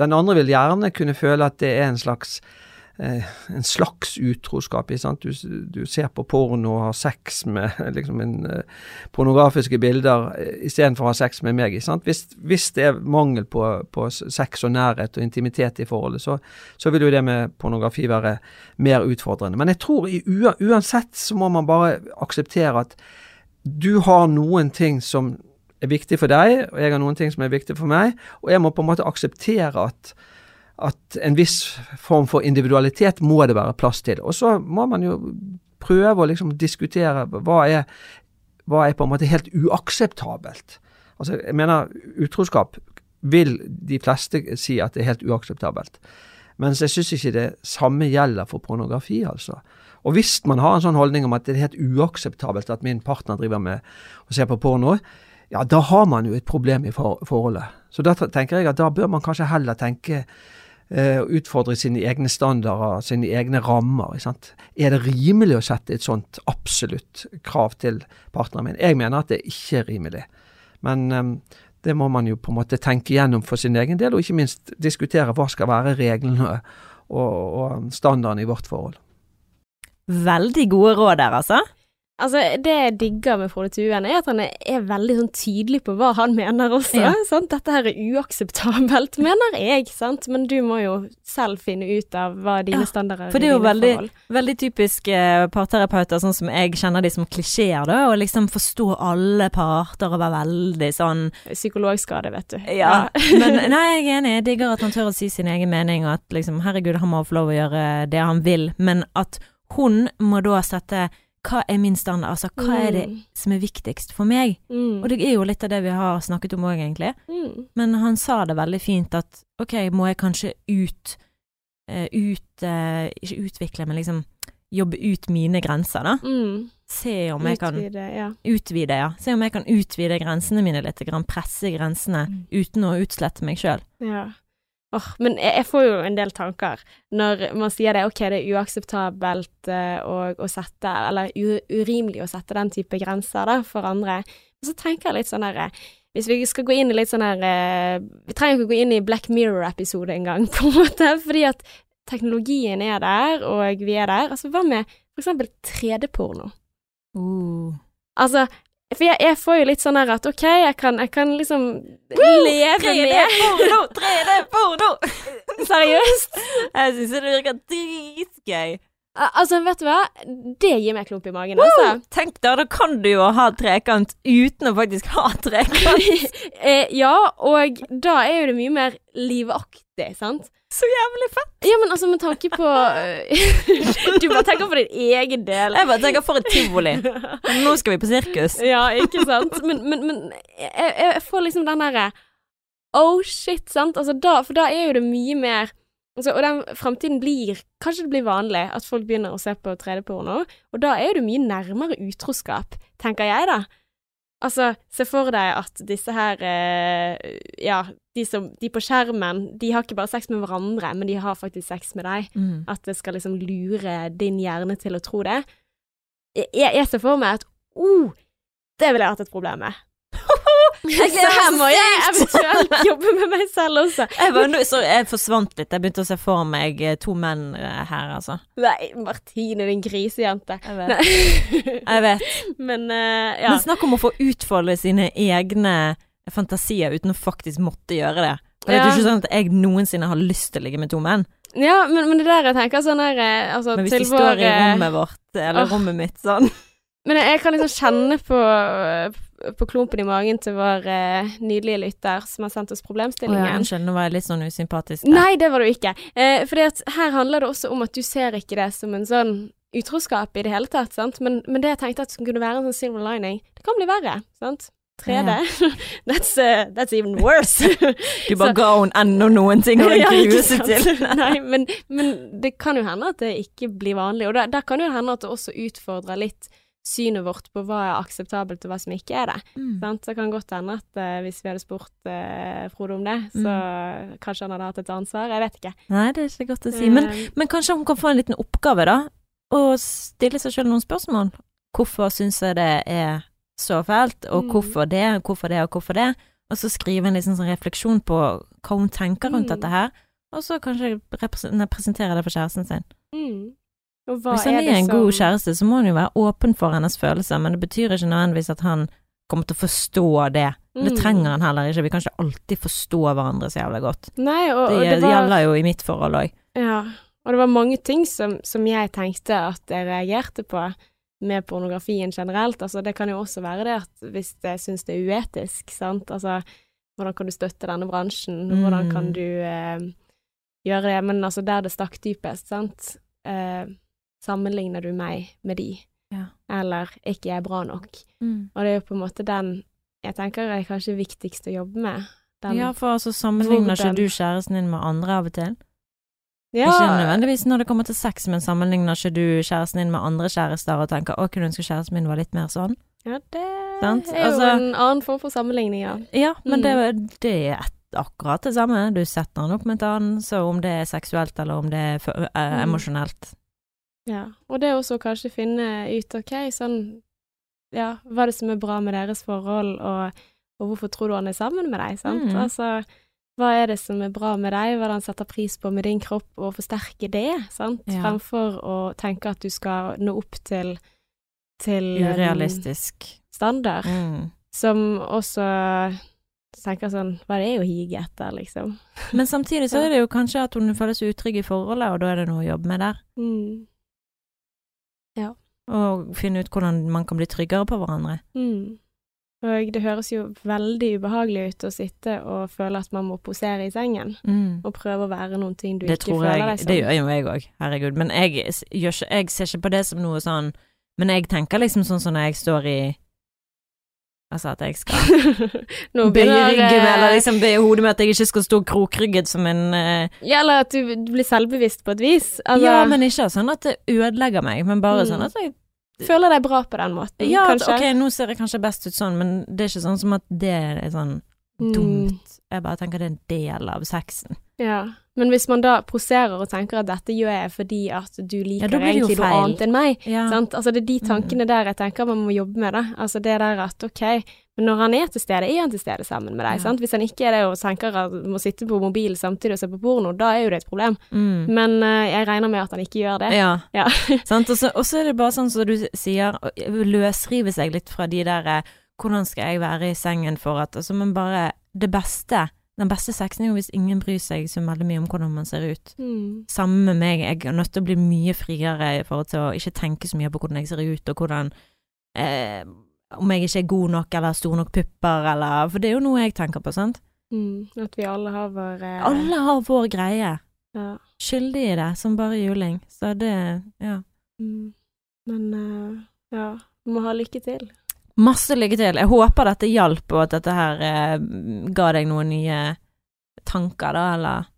den andre vil gjerne kunne føle at det er en slags en slags utroskap. Du, du ser på porno og har sex med liksom en, eh, pornografiske bilder eh, istedenfor å ha sex med meg. Hvis, hvis det er mangel på, på sex og nærhet og intimitet i forholdet, så, så vil jo det med pornografi være mer utfordrende. Men jeg tror uansett så må man bare akseptere at du har noen ting som er viktig for deg, og jeg har noen ting som er viktig for meg, og jeg må på en måte akseptere at at en viss form for individualitet må det være plass til. Og så må man jo prøve å liksom diskutere hva er, hva er på en måte helt uakseptabelt. Altså, jeg mener, utroskap vil de fleste si at det er helt uakseptabelt. Mens jeg syns ikke det samme gjelder for pornografi, altså. Og hvis man har en sånn holdning om at det er helt uakseptabelt at min partner driver med å se på porno, ja, da har man jo et problem i for forholdet. Så da tenker jeg at da bør man kanskje heller tenke eh, utfordre sine egne standarder, sine egne rammer. Er det rimelig å sette et sånt absolutt krav til partneren min? Jeg mener at det ikke er rimelig. Men eh, Det må man jo på en måte tenke gjennom for sin egen del, og ikke minst diskutere hva skal være reglene og, og standarden i vårt forhold. Veldig gode råd der, altså. Altså, det jeg digger med Frode Tuen, er at han er, er veldig sånn tydelig på hva han mener også. Ja. Sant? Dette her er uakseptabelt, mener jeg, sant. Men du må jo selv finne ut av hva dine Ja, standarder For det er jo veldig, veldig typisk eh, parterapeuter, sånn som jeg kjenner de som klisjeer, da, og liksom forstå alle parter og være veldig sånn Psykologskade, vet du. Ja. Men nei, jeg er enig, jeg digger at han tør å si sin egen mening, og at liksom herregud, han må få lov å gjøre det han vil, men at hun må da sette hva er min standard, altså hva er det Mm. som er viktigst for meg? Mm. Og det er jo litt av det vi har snakket om òg, egentlig. Mm. Men han sa det veldig fint at ok, må jeg kanskje ut eh, Ut eh, Ikke utvikle, men liksom jobbe ut mine grenser, da. Mm. Se om jeg kan Utvide, ja. utvide, ja. Se om jeg kan utvide grensene mine litt, presse grensene Mm. uten å utslette meg sjøl. Ja. Åh, men jeg, jeg får jo en del tanker når man sier det, ok, det er uakseptabelt uh, å, å sette, eller u, urimelig å sette den type grenser da, for andre. Men så tenker jeg litt sånn her, eh, hvis vi skal gå inn i litt sånn her, uh, vi trenger ikke gå inn i Black Mirror-episode engang, på en måte, fordi at teknologien er der, og vi er der. Altså, hva med for eksempel 3D-porno? Uh. Altså, for jeg, jeg får jo litt sånn her at ok, jeg kan, jeg kan liksom leve med porno! 3D-porno! Seriøst? Jeg syns det virker dritgøy. Al- Altså, vet du hva? Det gir meg klump i magen, altså. Tenk da, da kan du jo ha trekant uten å faktisk ha trekant. eh, ja, og da er jo det mye mer livaktig, sant? Så jævlig fett. Ja, men altså, med tanke på eh, Du bare tenker på din egen del. Jeg bare tenker for et tivoli. Nå skal vi på sirkus. Ja, ikke sant? Men, men, men jeg, jeg får liksom den derre Oh shit, sant? Altså, da, for da er jo det mye mer altså, Og den framtiden blir Kanskje det blir vanlig at folk begynner å se på 3D-porno, og da er det mye nærmere utroskap, tenker jeg, da. Altså, se for deg at disse her eh, Ja, de, som, de på skjermen, de har ikke bare sex med hverandre, men de har faktisk sex med deg. Mm. At det skal liksom lure din hjerne til å tro det. Jeg, jeg ser for meg at oh, det ville jeg hatt et problem med. Jeg Så her må jeg eventuelt jobbe med meg selv også. Jeg, var, så jeg forsvant litt. Jeg begynte å se for meg eh, to menn eh, her, altså. Nei, Martine, din grisejente. Jeg vet. Jeg vet. Men uh, ja. Men snakk om å få utfolde sine egne fantasier uten å faktisk måtte gjøre det. Og det er Ja. ikke sånn at jeg noensinne har lyst til å ligge med to menn. ja, men, men det der jeg tenker sånn her altså, Men hvis de står i rommet vårt, eller oh. rommet mitt, sånn Men jeg, kan liksom kjenne på, på klumpen i magen til vår eh, nydelige lytter som har sendt oss problemstillingen. Å ja. Unnskyld, nå var jeg litt sånn usympatisk. der. Nei, det var du ikke. Eh, at her handler det også om at du ser ikke det som en sånn utroskap i det hele tatt, sant. Men, men det jeg tenkte at kunne være en sånn silver lining, det kan bli verre, sant. 3D. that's, uh, that's even worse. Du bare ga henne enda noen ting å grue seg til. Nei, men, men det kan jo hende at det ikke blir vanlig, og der, der kan jo hende at det også utfordrer litt synet vårt på hva er akseptabelt og hva som ikke er det. Mm. Sant? Det kan godt hende at uh, hvis vi hadde spurt uh, Frode om det, så kanskje han hadde hatt et ansvar. Jeg vet ikke. Nei, det er ikke godt å si. Men, Eh, men kanskje hun kan få en liten oppgave, da? Og stille seg selv noen spørsmål. Hvorfor syns jeg det er så fælt, og Mm. hvorfor det, og hvorfor det, og hvorfor det? Og så skrive en liksom sånn refleksjon på hva hun tenker rundt Mm. dette her, og så kanskje representere det for kjæresten sin. mm. Hvis han er, er en som- god kjæreste, så må han jo være åpen for hennes følelser, men det betyr ikke nødvendigvis at han kommer til å forstå det. Det Mm. trenger han heller ikke. Vi kan ikke alltid forstå hverandre så jævlig godt. Nei, og, Det, og det var, gjelder jo i mitt forhold òg. Ja, og det var mange ting som, som jeg tenkte at jeg reagerte på med pornografien generelt. Altså, det kan jo også være det at hvis jeg syns det er uetisk, sant. Altså, hvordan kan du støtte denne bransjen? Hvordan Mm. kan du eh, gjøre det? Men altså, der det stakk dypest, sant. Eh, sammenligner du meg med de? Ja. Eller ikke jeg er bra nok? Mm. Og det er jo på en måte den jeg tenker er kanskje viktigst å jobbe med. Den, Ja, for altså sammenligner ikke du kjæresten din med andre av og til? Ja, Ikke nødvendigvis når det kommer til sex, men sammenligner ikke du kjæresten din med andre kjærester og tenker 'å, kunne ønske kjæresten min var litt mer sånn'? Ja, det Sant? er jo Altså- en annen form for sammenligning, ja. Ja, men Mm. det, det er akkurat det samme. Du setter han opp med et annet, så om det er seksuelt eller om det er eh, Mm. emosjonelt. Ja. Og det er også kanskje finne ut, ok, sånn, ja, hva er det som er bra med deres forhold, og og hvorfor tror du han er sammen med deg, sant? Mm. Altså, hva er det som er bra med deg, hva er det han setter pris på med din kropp, og forsterke det, sant? Ja. Fremfor å tenke at du skal nå opp til, til Urealistisk. standard, Mm. som også tenker sånn, hva er det å hige etter, liksom? Men samtidig så er det jo kanskje at hun føler seg utrygg i forholdet, og da er det noe å jobbe med der. Mm. Og finne ut hvordan man kan bli tryggere på hverandre. Mm. Og det høres jo veldig ubehagelig ut å sitte og føle at man må posere i sengen, Mm. og prøve å være noen ting du Det ikke føler jeg, deg som. det gjør jo jeg òg, herregud. Men jeg, jeg, jeg ser ikke på det som noe sånn Men jeg tenker liksom sånn som når jeg står i Altså at jeg skal bøye ryggen, eh, eller liksom bøye hodet med at jeg ikke skal stå krokrygget som en uh... Ja, eller at du blir selvbevisst på et vis. Altså, Ja, men ikke sånn at det ødelegger meg, men bare Mm. sånn at jeg føler deg bra på den måten, Ja, kanskje. ok, nå ser jeg kanskje best ut sånn, men det er ikke sånn som at det er sånn Mm, dumt. Jeg bare tenker det er en del av sexen. Ja. Men hvis man da poserer og tenker at dette gjør jeg fordi at du liker ja, egentlig noe annet enn meg, Ja. sant? Altså det er de Mm. tankene der jeg tenker man må jobbe med, da. Altså det der at ok, men når han er til stede, er han til stede sammen med deg, Ja. sant? Hvis han ikke er det og tenker at du må sitte på mobilen samtidig og se på porno, da er jo det et problem. Mm. Men uh, jeg regner med at han ikke gjør det. Ja. Ja. Sant? Og så er det bare sånn som du sier, løsrive seg litt fra de der eh, Hvordan skal jeg være i sengen for at altså, Men bare det beste Den beste sexen er jo hvis ingen bryr seg så veldig mye om hvordan man ser ut. Mm. Samme med meg, jeg er nødt til å bli mye friere i forhold til å ikke tenke så mye på hvordan jeg ser ut, og hvordan eh, Om jeg ikke er god nok eller har store nok pupper, eller For det er jo noe jeg tenker på, sant? Mm. At vi alle har vår eh, Alle har vår greie. Ja. Skyldig i det, som bare juling. Så det Ja. Mm. Men uh, ja, må ha lykke til. Masse lykke til. Jeg håper dette hjalp, og at dette her eh, ga deg noen nye tanker, da, eller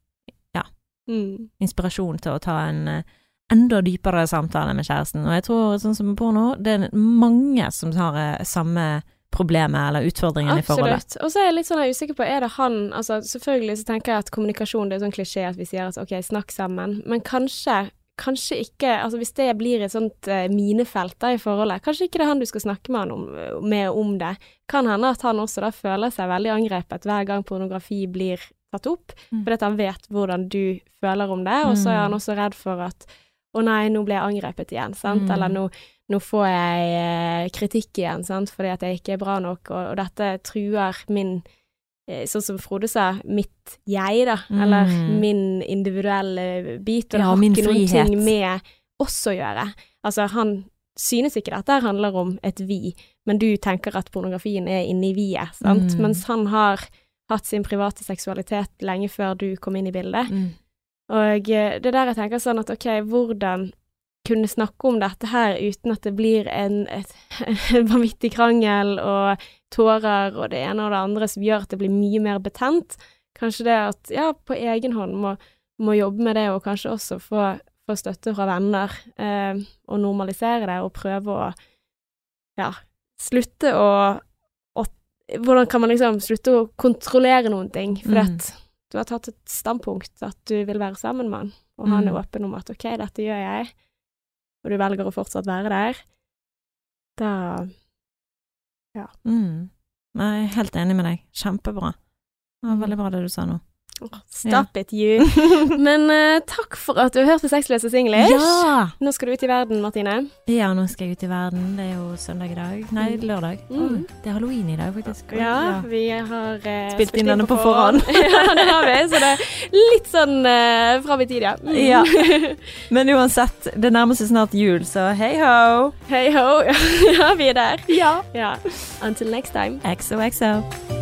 Mm. inspirasjon til å ta en eh, enda dypere samtale med kjæresten. Og jeg tror, sånn som på porno, det er mange som har eh, samme problemet eller utfordringen i forholdet. Absolutt. Og så er jeg litt sånn usikker på, er det han Altså selvfølgelig så tenker jeg at kommunikasjon, det er sånn klisjé at vi sier at ok, snakk sammen, men kanskje Kanskje ikke, altså hvis det blir et sånt uh, minefelt da i forholdet, kanskje ikke det er han du skal snakke med han om, med om det. Kan hende at han også da føler seg veldig angrepet hver gang pornografi blir tatt opp, Mm. fordi at han vet hvordan du føler om det, og så er han Mm. også redd for at å nei, nå ble jeg angrepet igjen, sant, Mm. eller nå, nå får jeg eh, kritikk igjen, sant, fordi at jeg ikke er bra nok, og, og dette truer min eh, Sånn som Frode sa, mitt jeg, da, eller Mm. min individuelle bit, og det Ja, har ikke noen ting med oss å gjøre. Altså, han synes ikke dette handler om et vi, men du tenker at pornografien er inni vi-et, sant, Mm. mens han har hatt sin private seksualitet lenge før du kom inn i bildet. Mm. Og eh, det er der jeg tenker sånn at ok, hvordan kunne snakke om dette her uten at det blir en, et, en vanvittig krangel og tårer og det ene og det andre som gjør at det blir mye mer betent. Kanskje det at ja, på egen hånd må, må jobbe med det, og kanskje også få, få støtte fra venner, eh, og normalisere det, og prøve å ja, slutte å, å Hvordan kan man liksom slutte å kontrollere noen ting? For Mm. at du har tatt et standpunkt at du vil være sammen med han, og han er Mm. åpen om at ok, dette gjør jeg, og du velger å fortsatt være der, da Mm. Nei, jeg er helt enig med deg. Kjempebra. Det var veldig bra det du sa nå. Stop it, you. Men uh, takk for at du har hørt på Sexløse singlish. Ja! Nå skal du ut i verden, Martine. Ja, nå skal jeg ut i verden. Det er jo søndag i dag. Nei, lørdag. Mm. Oh, det er halloween i dag, faktisk. Ja, vi har uh, Spilt inn denne på forhånd. ja, det har vi, så det er litt sånn uh, fram i tid, ja. Mm. Ja. Men uansett, det nærmer seg snart jul, så hei ho! Hei ho. ja, vi er der. Ja. Ja. Until next time. XOXO.